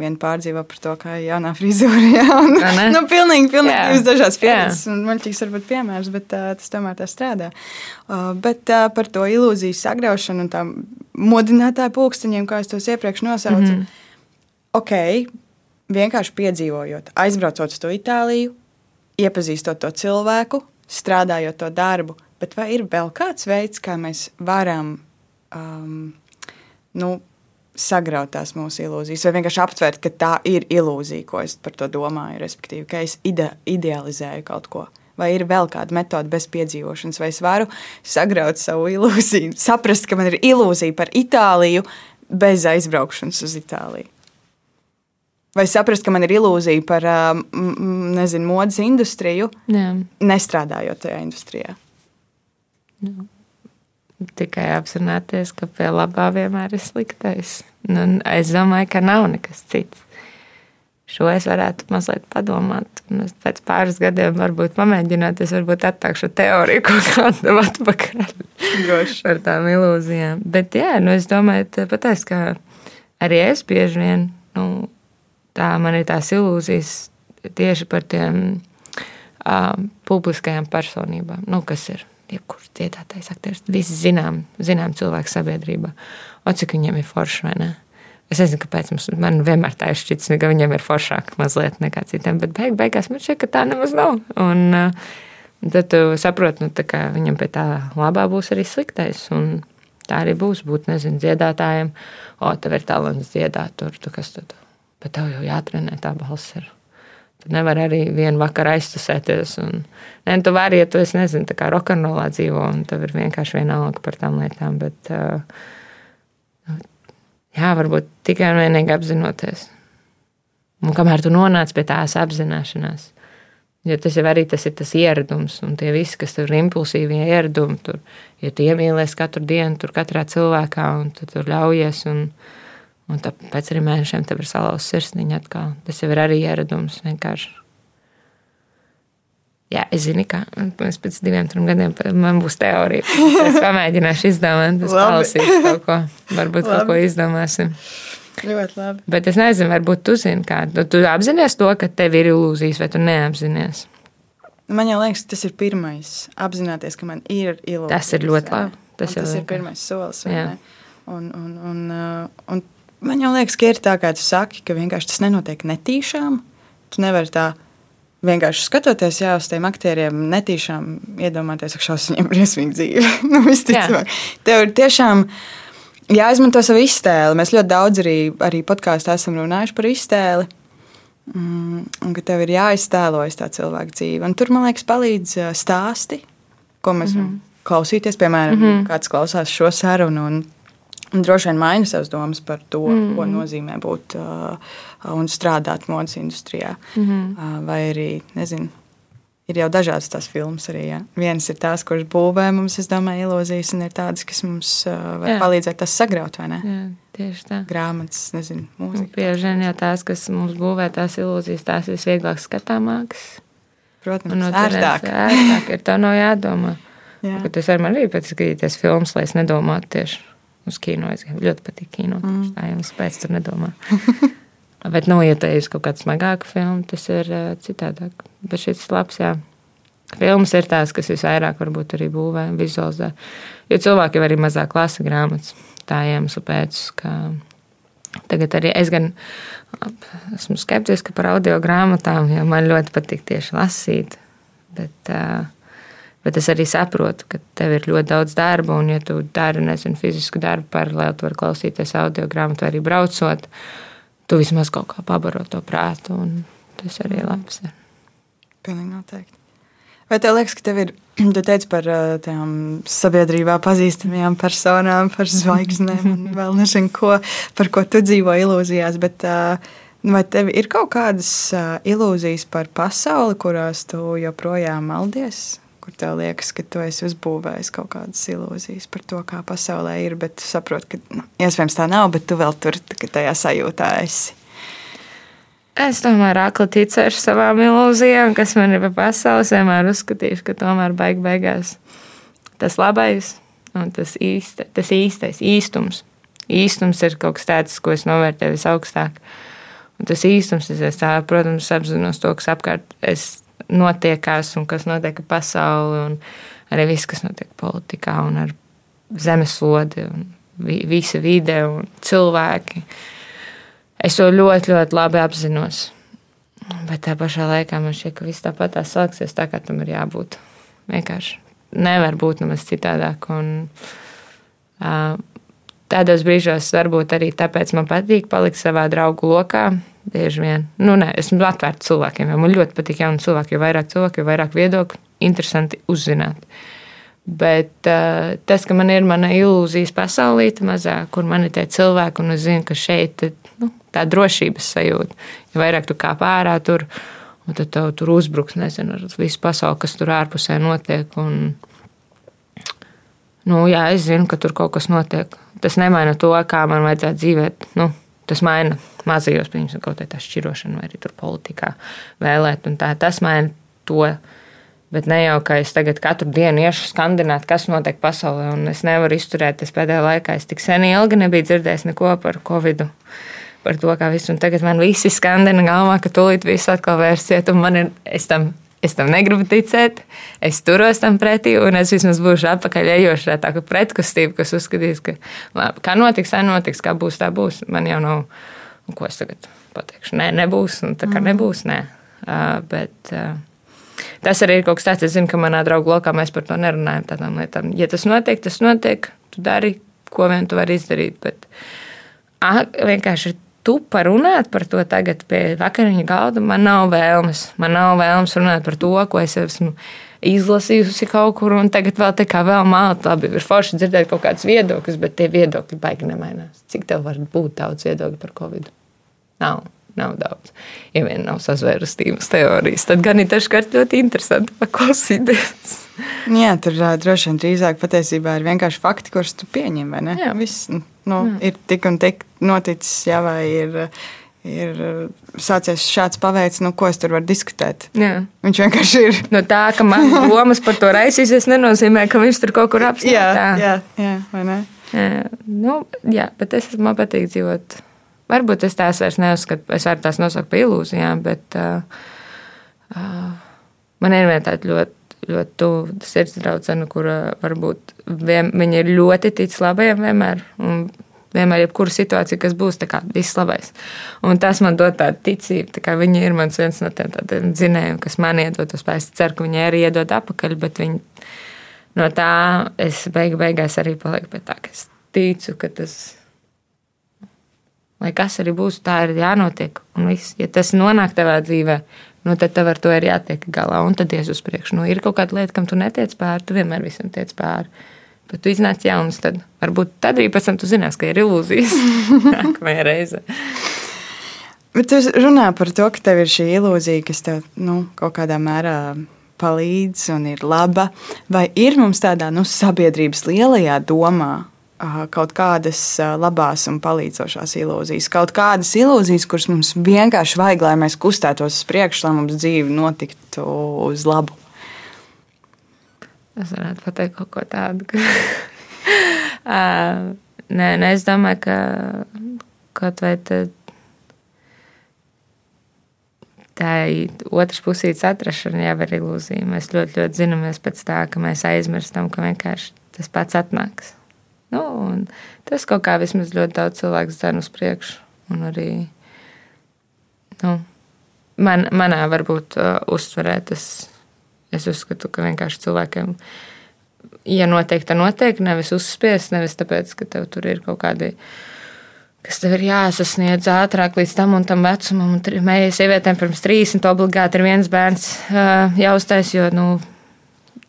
viena pārdzīvo par to, kā jaunā <laughs> frizūra, jā, un, nu, pilnīgi, pilnīgi divas dažādas pieredzes, un muļķīgs varbūt piemērs, bet uh, tas tomēr tā strādā. Uh, bet uh, par to ilūziju sagraušanu un tām modinātāju pulksteņiem, kā es tos iepriekš nosaucu, mm -hmm. ok, vienkārši piedzīvojot, aizbraucot uz to Itāliju, iepazīstot to cilvēku, strādājot to darbu. Bet vai ir vēl kāds veids, kā mēs varam um, nu, sagraut tās mūsu ilūzijas, vai vienkārši aptvert, ka tā ir ilūzija, ko es par to domāju, respektīvi, ka es ide idealizēju kaut ko. Vai ir vēl kāda metode bez piedzīvošanas, vai es varu sagraut savu ilūziju, saprast, ka man ir ilūzija par Itāliju bez aizbraukšanas uz Itāliju. Vai saprast, ka man ir ilūzija par nezinu, modes industriju, Jā. nestrādājot tajā industrijā. Tikai apzināties, ka pie labā vienmēr ir sliktais. Nu, es domāju, ka nav nekas cits. Šo es varētu mazliet padomāt. Es pēc pāris gadiem varbūt pamēģināt, es varbūt attākšu teoriju kaut kādu atpakaļ. Droši. Par tām ilūzijām. Bet jā, nu es domāju, ka arī es bieži vien, nu, tā man ir tās ilūzijas tieši par tiem uh, publiskajām personībām, nu, kas ir jebkurš dziedātais, aktieris. Visi zinām, zinām cilvēku sabiedrībā. O, cik viņiem ir forši, vai ne? Es nezinu, kāpēc mums, man vienmēr tā ir šķits, ka viņiem ir foršāk mazliet nekā citiem, bet beig, beigās man šķiet, ka tā nemaz nav. Un, uh, tad tu saproti, nu, ka viņam pie tā labā būs arī sliktais. Un tā arī būs būt, nezinu, dziedātājiem. O, tev ir talants dziedāt, tur, tu kas tad? Bet tev jau jātrenē tā balss. Ir. Tu nevari arī vienu vakaru aiztusēties. Un, ne, tu vari, ja tu esi, nezinu, tā kā rokenrolā dzīvo, un tev ir vienkārši vienalga par tām lietām. Bet, uh, jā, varbūt tikai un vienīgi apzinoties. Un kamēr tu nonāc pie tās apzināšanās, jo tas jau arī tas ir tas ieradums, un tie visi, kas tur ir impulsīvie ieradumi, tur, ja tu iemīlies katru dienu, tur katrā cilvēkā, un tu tur ļaujies, un, un tad pēc trim mēnešiem tev ir salauzta sirsniņa atkal. Tas jau ir arī ieradums vienkārši. Jā, es zinu, ka pēc diviem, trim gadiem man būs teorija. Es <laughs> pamēģināšu izdomāt, es palasīšu kaut ko. Varbūt Labi. kaut ko izdomāsim. Ļoti labi. Bet es nezinu, varbūt tu zini, kādu. Tu apzinājies to, ka tev ir ilūzijas, vai tu neapzinājies? Man liekas, tas ir pirmais. Apzināties, ka man ir ilūzijas. Tas ir ļoti labi. Tas, tas ir pirmais solis. Un, un, un, un man liekas, ka ir tā, kā tu saki, ka vienkārši tas nenotiek netīšām. Tu nevari tā vienkārši skatoties jā, uz tiem aktieriem, netīšām iedomāties, ka šausmas viņiem ir briesmīga dzīve. <laughs> nu, visticamāk, tev ir tiešām jāizmanto savu iztēli. Mēs ļoti daudz arī, arī podkāstā esam runājuši par iztēli. Mm, un ka tev ir jāiztēlojas tā cilvēka dzīve. Un tur, man liekas, palīdz stāsti, ko mēs mm -hmm. klausīties. Piemēram, mm -hmm. kāds klausās šo sarunu un, un droši vien maina savas domas par to, mm ko nozīmē būt uh, un strādāt modes industrijā. Mm -hmm. uh, vai arī, nezinu, ir jau dažādas tās filmas arī. Ja? Vienas ir tās, kuras būvē mums, es domāju, ilūzijas, un ir tādas, kas mums uh, var Jā. palīdzēt tas sagraut, vai ne? Jā. Tieši tā. Grāmatas, nezinu, mūzika. Bieži vien jau tās, kas mums būvē tās ilūzijas, tās ir visvieglāk skatāmākas. Protams, no ērtāk. ērtāk ir tā nav jādomā. <laughs> Jā. Bet es arī arī pēc skatīties filmas, lai es nedomātu tieši uz kino. Es ļoti patīk kino. Mm. Tā jau es pēc tam nedomāju. <laughs> Bet, nu, ja tā ir kaut kāda smagāka filma, tas ir uh, citādāk. Bet šis labs, jā. Filmas ir tās, kas visvairāk varbūt arī būvē, vizualizē. Jo cilvēki jau arī mazāk lasa grāmatas. Tā iemesla pēc, ka tagad arī es gan esmu skeptiska par audio grāmatām, jo man ļoti patīk tieši lasīt. Bet, uh, bet es arī saprotu, ka tev ir ļoti daudz darba, un, ja tu dari nezinu, fizisku darbu, paralēli tu vari klausīties audio grāmatu, vai arī braucot, tu vismaz kaut kā pabaro to prātu, tas arī ir labs. Pilnīgi noteikti. Vai tev liekas, ka tev ir, <clears throat> tu teici par tām sabiedrībā pazīstamajām personām, par zvaigznēm un <laughs> vēl nezinu ko, par ko tu dzīvo ilūzijās, bet vai tev ir kaut kādas ilūzijas par pasauli, kurās tu joprojām maldies? Kur tev liekas, ka tu esi uzbūvējis kaut kādas ilūzijas par to, kā pasaulē ir, bet tu saproti, ka nu, iespējams tā nav, bet tu vēl tur tajā sajūtā esi. Es tomēr akli ticēšu savām ilūzijām, kas man ir pa pasauli. Es vienmēr uzskatīšu, ka tomēr beig beigās tas labais un tas, īsta, tas īstais, īstums. Īstums ir kaut kas tāds, ko es novērtēju visaugstāk. Un tas īstums, es tā, protams, apzinos to, kas apkārt es notiekās un kas notiek ar pasauli, un arī viss, kas notiek politikā un ar zemeslodi un visa vide un cilvēki. Es to ļoti, ļoti labi apzinos. Bet tā pašā laikā man šķiet, ka viss tāpat tā sāksies tā, kā tam ir jābūt. Vienkārši nevar būt nemaz citādāk. Un, uh, tādos brīžos varbūt arī tāpēc man patīk palikt savā draugu lokā. Bieži vien, nu, nē, esmu atvērta cilvēkiem, man ļoti patīk jauni cilvēki, jo vairāk cilvēku, jo vairāk viedokļu, interesanti uzzināt. Bet uh, tas, ka man ir mana ilūzijas pasaulīte mazā, kur man ir tie cilvēki, un es zinu, ka šeit nu, tā drošības sajūta, jo vairāk tu kā pārā tur, un tad tev tur uzbruks, nezinu, visu pasauli, kas tur ārpusē notiek. Un, nu, jā, es zinu, ka tur kaut kas notiek. Tas nemaina to, kā man vajadzētu dzīvot. Nu, tas maina mazajos, piemēram, kaut kādā šķirošanā, vai arī tur politikā vēlēt. Tā, tas maina to Bet ne jau kā es tagad katru dienu iešu skandināt, kas notiek pasaulē, un es nevaru izturēt. Es pēdējā laikā es tik sen ilgi nebiju dzirdējis neko par covid. Par to, kā viss, un tagad man visi skandina galvā, ka tūlīt viss atkal vērsiet, un man ir, es tam, es tam negribu ticēt, es turos tam pretī, un es vismaz būšu atpakaļ ejošā tā kā pretkustība, kas uzskatīs, ka, labi, kā notiks, tā notiks, kā būs, tā būs. Man jau nav, ko es tagad pateikšu, nē, nebūs, un tā kā mm. nebūs, nē. Uh, bet, uh, Tas arī ir kaut kas tāds, es zinu, ka manā draugu lokā mēs par to nerunājam. Tādām lietām. Ja tas notiek, tas notiek, tu dari, ko vien tu vari izdarīt. Bet a, vienkārši tu parunāt par to tagad pie vakariņa galda, man nav vēlmes. Man nav vēlmes runāt par to, ko es esmu izlasījusi kaut kur, un tagad vēl tā kā vēl māte. Labi, ir forši dzirdēt kaut kādas viedokļas, bet tie viedokļi baigi nemainās. Cik tev var būt daudz viedokļu par Covid? Nav nav daudz. Ja vien nav sazvērstības teorijas, tad gan ir dažkārt ļoti interesanti paklausīties. Jā, tur droši vien drīzāk patiesībā ir vienkārši fakti, kurus tu pieņem. Jā. Viss nu, Jā. ir tik un tik noticis, jā, vai ir. Ir sācies šāds paveids, nu, ko es tur varu diskutēt. Jā. Viņš vienkārši ir. No tā, ka man <laughs> domas par to raisīsies, nenozīmē, ka viņš tur kaut kur apstājas. Jā, jā, jā, vai ne? Jā, nu, jā, bet es man patīk dzīvot Varbūt es tās vairs neuzskatu, es varu tās nosaukt par ilūzijām, bet uh, uh, man ir viena tāda ļoti, ļoti tuva sirds draudzene, kura varbūt vien, viņa ir ļoti tic labajam vienmēr. Vienmēr, jebkura situācija, kas būs, kā viss labais. Un tas man dod tādu ticību, tā viņa ir mans viens no tiem zinējumiem, kas man iedod to spēku. Es ceru, ka viņai arī iedod apakaļ, bet viņa, no tā es beigu, beigās arī palieku pie tā, ka es ticu, ka tas Lai kas arī būs, tā ir jānotiek. Un viss, ja tas nonāk tavā dzīvē, nu, tad tev ar to ir jātiek galā un tad ies uz priekšu. Nu, ir kaut kāda lieta, kam tu netiec pāri, tu vienmēr visam tiec pāri. Bet tu iznāc jauns, tad varbūt tad arī pēc tam tu zinās, ka ir ilūzijas <laughs> nākamajā reizē. Bet tu runā par to, ka tev ir šī ilūzija, kas tev nu, kaut kādā mērā palīdz un ir laba. Vai ir mums tādā nu, sabiedrības lielajā domā kaut kādas labās un palīdzošās ilūzijas, kaut kādas ilūzijas, kuras mums vienkārši vajag, lai mēs kustētos uz priekšu, lai mums dzīve notiktu uz labu. Es varētu pateikt kaut ko tādu. Ka... <laughs> nē, nē, es domāju, ka kaut vai tad. Tā ir otrs pusītes atrašana, jau ir ilūzija. Mēs ļoti, ļoti zināmies pēc tā, ka mēs aizmirstam, ka vienkārši tas pats atnāks. Nu, tas kaut kā vismaz ļoti daudz cilvēku dzen uz priekšu. Un arī nu, man, manā varbūt uh, uztverē tas, es uzskatu, ka vienkārši cilvēkiem, ja notiek, tad notiek, nevis uzspiest, nevis tāpēc, ka tev tur ir kaut kādi kas tev ir jāsasniedz ātrāk līdz tam un tam vecumam. Mējai sievietēm pirms 30 obligāti ir viens bērns uh, jāuztais, jo nu,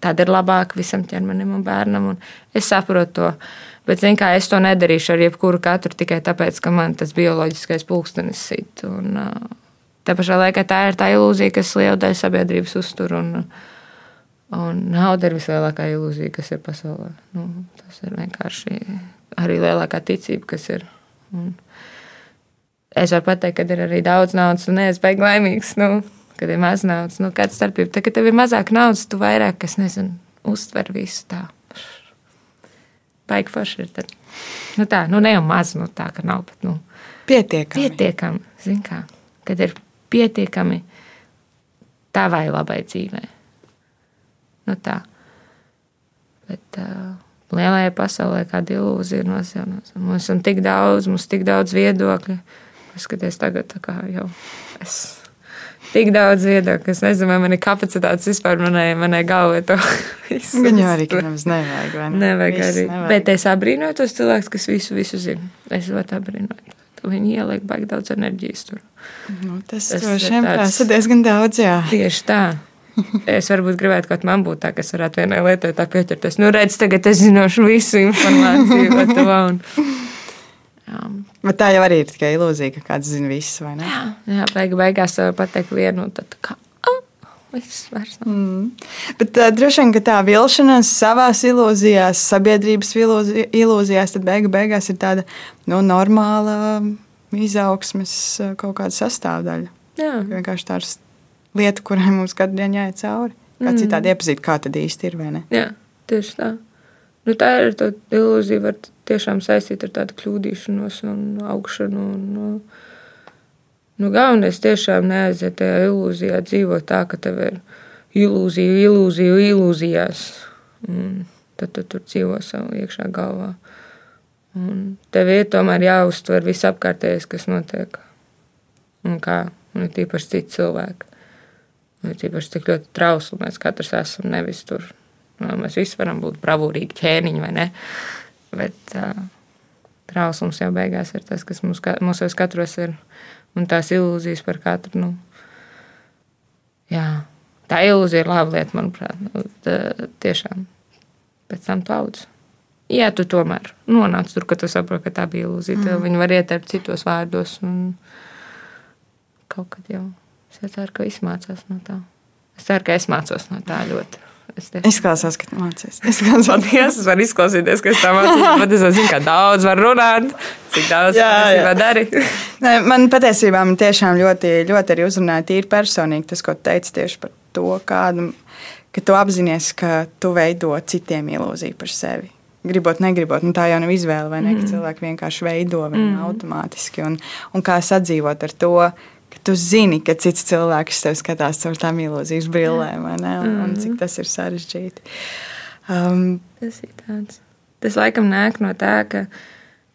tāda ir labāka visam ķermenim un bērnam. Un es saprotu to. Bet kā, es to nedarīšu ar jebkuru katru tikai tāpēc, ka man tas bioloģiskais pulkstenis sit. Un, tā pašā laikā tā ir tā ilūzija, kas liela daļa sabiedrības uztur. Un, un nauda ir vislielākā ilūzija, kas ir pasaulē. Nu, tas ir vienkārši arī lielākā ticība, kas ir. Un es varu pateikt, ka ir arī daudz naudas un neesmu beigas laimīgs. Nu, kad ir maz naudas, nu, kāda starpība? Tad, kad tev ir mazāk naudas, tu vairāk, kas nezinu, uztver visu tādu baigi forši ir. Tad, nu tā, nu ne jau maz, nu tā, ka nav, bet nu, pietiekami. Pietiekami, zin kā, kad ir pietiekami tavai labai dzīvē. Nu tā. Bet uh, lielajā pasaulē kāda ilūzija ir nosaucama. Mums ir tik daudz, mums ir tik daudz viedokļu. Paskaties, tagad kā jau es tik daudz viedokļu. Es nezinu, vai man ir kapacitātes vispār manai, manai galvai to <laughs> visu. Viņu arī kādams nevajag. Ne? Nevajag Viss arī. nevajag. Bet es abrīnoju tos cilvēkus, kas visu, visu zina. Es ļoti abrīnoju. Viņi ieliek baigi daudz enerģijas tur. Nu, tas Tas droši vien prasa diezgan daudz. Jā. Tieši tā. <laughs> Es varbūt gribētu, ka man būtu tā, ka es varētu vienai lietai tā pieķerties. Nu, redz, tagad es zināšu visu <laughs> informāciju par to. Un... Jā, Bet tā jau arī ir tikai ilūzija, ka kāds zina visu, vai ne? jā, jā beig, beigās var pateikt vienu, tad kā. Oh. Mm. Bet uh, droši vien, tā vilšanās savā ilūzijās, sabiedrības ilūzi- ilūzijās, tad beigu beigās ir tāda nu, normāla izaugsmes kaut kāda sastāvdaļa. Jā, Vienkārši tā ir lieta, kurai mums katru dienu jāiet cauri. Kā Mm. citādi iepazīt, kā tad īsti ir, vai ne? jā, tieši tā. Nu, tā ir tā ilūzija, var tiešām saistīt ar tādu kļūdīšanos un augšanu. Un, nu, nu, galvenais tiešām neaiziet tajā ilūzijā, dzīvot tā, ka tev ir ilūzija, ilūzija, ilūzijās. Un tad tu tur dzīvo savā iekšā galvā. Un tev ir tomēr jāuztver viss apkārtējais, kas notiek. Un kā, un ir tīpaši citi cilvēki. Un ir tīpaši cik ļoti trausli mēs katrs esam, nevis tur. Nu, mēs visi varam būt bravūrīgi ķēniņi, vai ne? Bet uh, trauslums jau beigās ir tas, kas mums, mūsos katros ir. Un tās ilūzijas par katru. Nu, jā, tā ilūzija ir laba lieta, manuprāt. Nu, tā, tiešām. Pēc tam tu audz. Jā, tu tomēr nonāc tur, ka tu saproti, ka tā bija ilūzija. Mm. Viņi var ieteikt citos vārdos. Un kaut kad jau es ceru, ka izmācās no tā. Es ceru, ka es mācos no tā ļoti. Es tiešām- Izklausās, ka mācīs. Izklausās. Paldies, es varu izklausīties, ka es tam mācos. Bet es zinu, ka daudz var runāt, cik daudz Jā, jā. dari. Nē, man patiesībā man tiešām ļoti, ļoti arī uzrunāja tīri personīgi tas, ko tu teici tieši par to, kādu, ka tu apzinājies, ka tu veido citiem ilūziju par sevi. Gribot, negribot, nu, tā jau nav izvēle, vai ne? Mm. Cilvēki vienkārši veido viņu mm. automātiski. Un, un kā sadzīvot ar to, ka tu zini, ka cits cilvēks tev skatās caur tām ilūzijas brillēm, vai ne? Un, un cik tas ir sarežģīti. Um, Tas ir tāds. Tas laikam nāk no tā, ka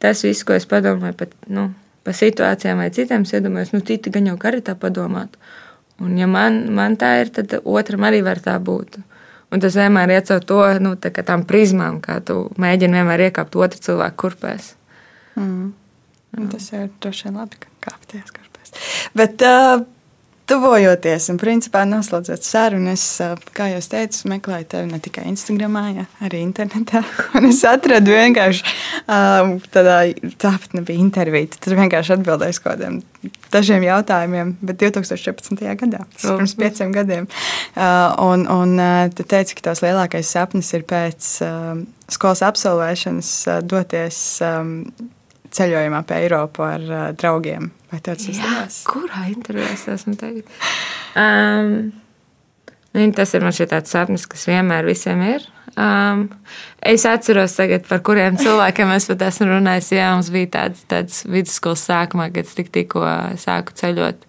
tas viss, ko es padomāju par, nu, par situācijām vai citiem, es iedomājos, nu, citi gan jau arī tā padomāt. Un, ja man, man tā ir, tad otram arī var tā būt. Un tas vienmēr iet caur to, nu, tā kā tām prizmām, kā tu mēģini vienmēr iekāpt otru cilvēku kurpēs. Mm. Un Tas ir droši vien labi, ka kāpties karpēs. Bet uh, tuvojoties un principā noslēdzot sarunu, es, uh, kā jau teicu, meklēju tevi ne tikai Instagram, ja, arī internetā. <laughs> Un es atradu vienkārši uh, tādā, tāpat nebija intervija. Tur vienkārši atbildēju kaut kādiem dažiem jautājumiem, bet 2014. gadā, tas ir pirms pieciem gadiem. Uh, un un uh, tu teici, ka tavs lielākais sapnis ir pēc uh, skolas absolvēšanas uh, doties um, ceļojumā pa Eiropu ar uh, draugiem. Vai tev tas izdevās? kurā intervijā es esmu tagad? Um, nu, tas ir man šī tāds sapnis, kas vienmēr visiem ir. Um, es atceros, tagad, par kuriem cilvēkiem es pat esmu runājis. Jā, mums bija tāds, tāds vidusskolas sākumā, kad es tik, tikko sāku ceļot.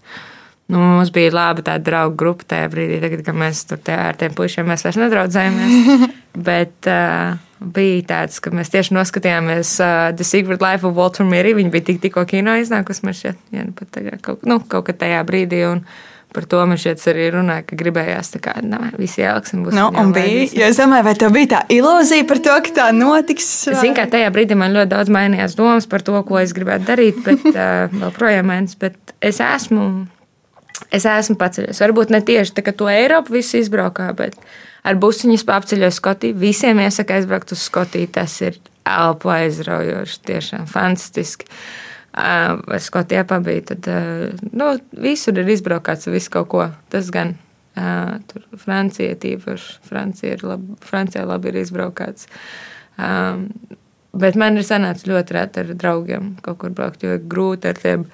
Nu, mums bija laba tāda draugu grupa tajā brīdī, tagad, kad mēs tur te, ar tiem puišiem mēs vairs nedraudzējamies. <laughs> Bet uh, bija tāds, ka mēs tieši noskatījāmies uh, The Secret Life of Walter Miri. Viņa bija tik, tikko kino iznākusi. Man šķiet, jā, nu, pat tagad, kaut, nu, kaut kad tajā brīdī. Un, Par to man šeit arī runāja, ka gribējās tā kā nā, visi ieliksim. būs Nu, video un bija, visi. jo es domāju, vai tev bija tā ilūzija par to, ka tā notiks? vai- Zinu, ka tajā brīdī man ļoti daudz mainījās domas par to, ko es gribētu darīt, bet <laughs> uh, vēl projām mainās. Bet es esmu, es esmu paceļos. Varbūt ne tieši tā, ka to Eiropu visu izbraukā, bet ar busiņus apceļos Skotiju. Visiem iesaka aizbraukt uz Skotiju. Tas ir elpu aizraujoši, tiešām fantastiski. Uh, Vai Skotijā pabija, tad uh, nu, visur ir izbraukāts viss kaut ko. Tas gan uh, tur Francija tīpaši. Francija ir labi, Francijā labi ir izbraukāts. Um, bet man ir sanācis ļoti reti ar draugiem kaut kur braukt, jo ir grūti ar tiem.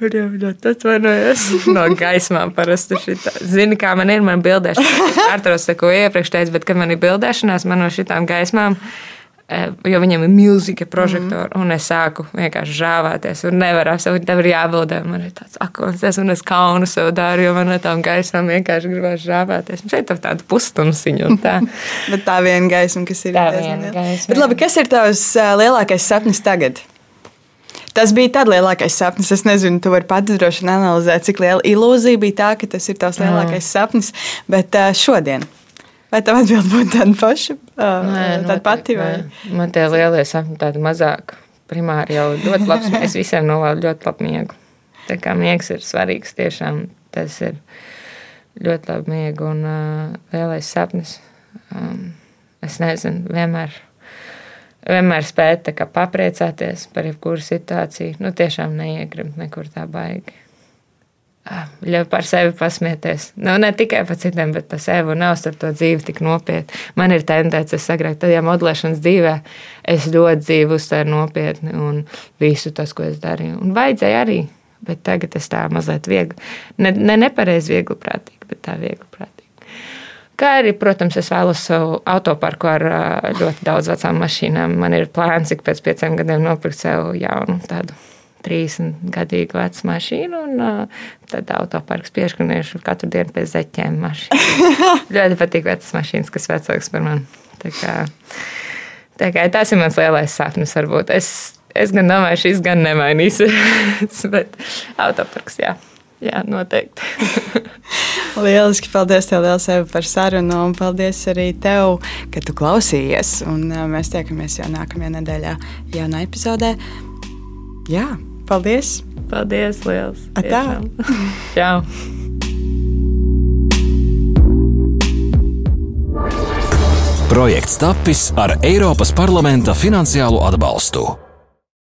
Tas atvainojas <laughs> no gaismām. Parasti šitā. Zini, kā man ir, man bildēšanās. Ar to saku iepriekš teicu, bet, kad man ir bildēšanās, man no šitām gaismām, eh, jo viņiem ir milzīgi prožektori, mm. un es sāku vienkārši žāvēties, un nevaru apsaukt, tev ir jābildē. Man ir tāds akons, un es kaunu sev daru, jo man no tām gaismām vienkārši gribās žāvēties. Un šeit ir tāda pustumsiņa tā. <laughs> Bet tā viena gaisma, kas ir Tā viena gaisma, Bet labi, kas ir tavs ā, lielākais sapnis tagad? Tas bija tāds lielākais sapnis. Es nezinu, tu vari pats droši analizēt, cik liela ilūzija bija tā, ka tas ir tavs lielākais mm. sapnis. Bet uh, šodien. Vai tev atbild būtu tāda paša? Uh, nē, tāda pati vai? Nē. Man tie lielie sapņi tādi mazāk. Primāri jau ļoti labs. <laughs> Es visiem novēlu ļoti labu miegu. Tā kā miegs ir svarīgs tiešām. Tas ir ļoti labi miegu un uh, lielais sapnis. Um, es nezinu, vienmēr, vienmēr spēt papriecāties par jebkuru situāciju. Nu, tiešām neiegrimt nekur tā baigi. Ļauj par sevi pasmieties. Nu, ne tikai par citiem, bet par sevi un neuztver to dzīvi tik nopietni. Man ir tendence, es agrāk, tad, ja modelēšanas dzīvē, es ļoti dzīvi uztveru nopietni un visu tas, ko es darīju. Un vajadzēja arī, bet tagad es tā mazliet viegli, ne, ne nepareizi viegli prātīgi, bet tā viegli prātīgi. Kā arī, protams, es vēlos savu autoparku ar ļoti daudz vecām mašīnām. Man ir plāns, cik pēc pieciem gadiem nopirkt sev jaunu tādu 30 gadīgu vecu mašīnu, un uh, tad autoparks pieskriešu katru dienu pēc zeķiem. <laughs> ļoti patīk vecas mašīnas, kas vecākas par mani. Tā kā, tā kā tas ir mans lielais sapnis. Varbūt. Es, es gan domāju, šis gan nemainīsies, <laughs> bet autoparks, jā. Jā, noteikti. <laughs> Lieliski. Paldies, tev, liels, Eva, par sarunu. Un paldies arī tev, ka tu klausījies. Un mēs tiekamies jau nākamajā nedēļā, jaunā epizodē. Jā, Paldies! Paldies! Liels! Tā! <laughs> Čau! Projekts tapis ar Eiropas parlamenta finansiālo atbalstu.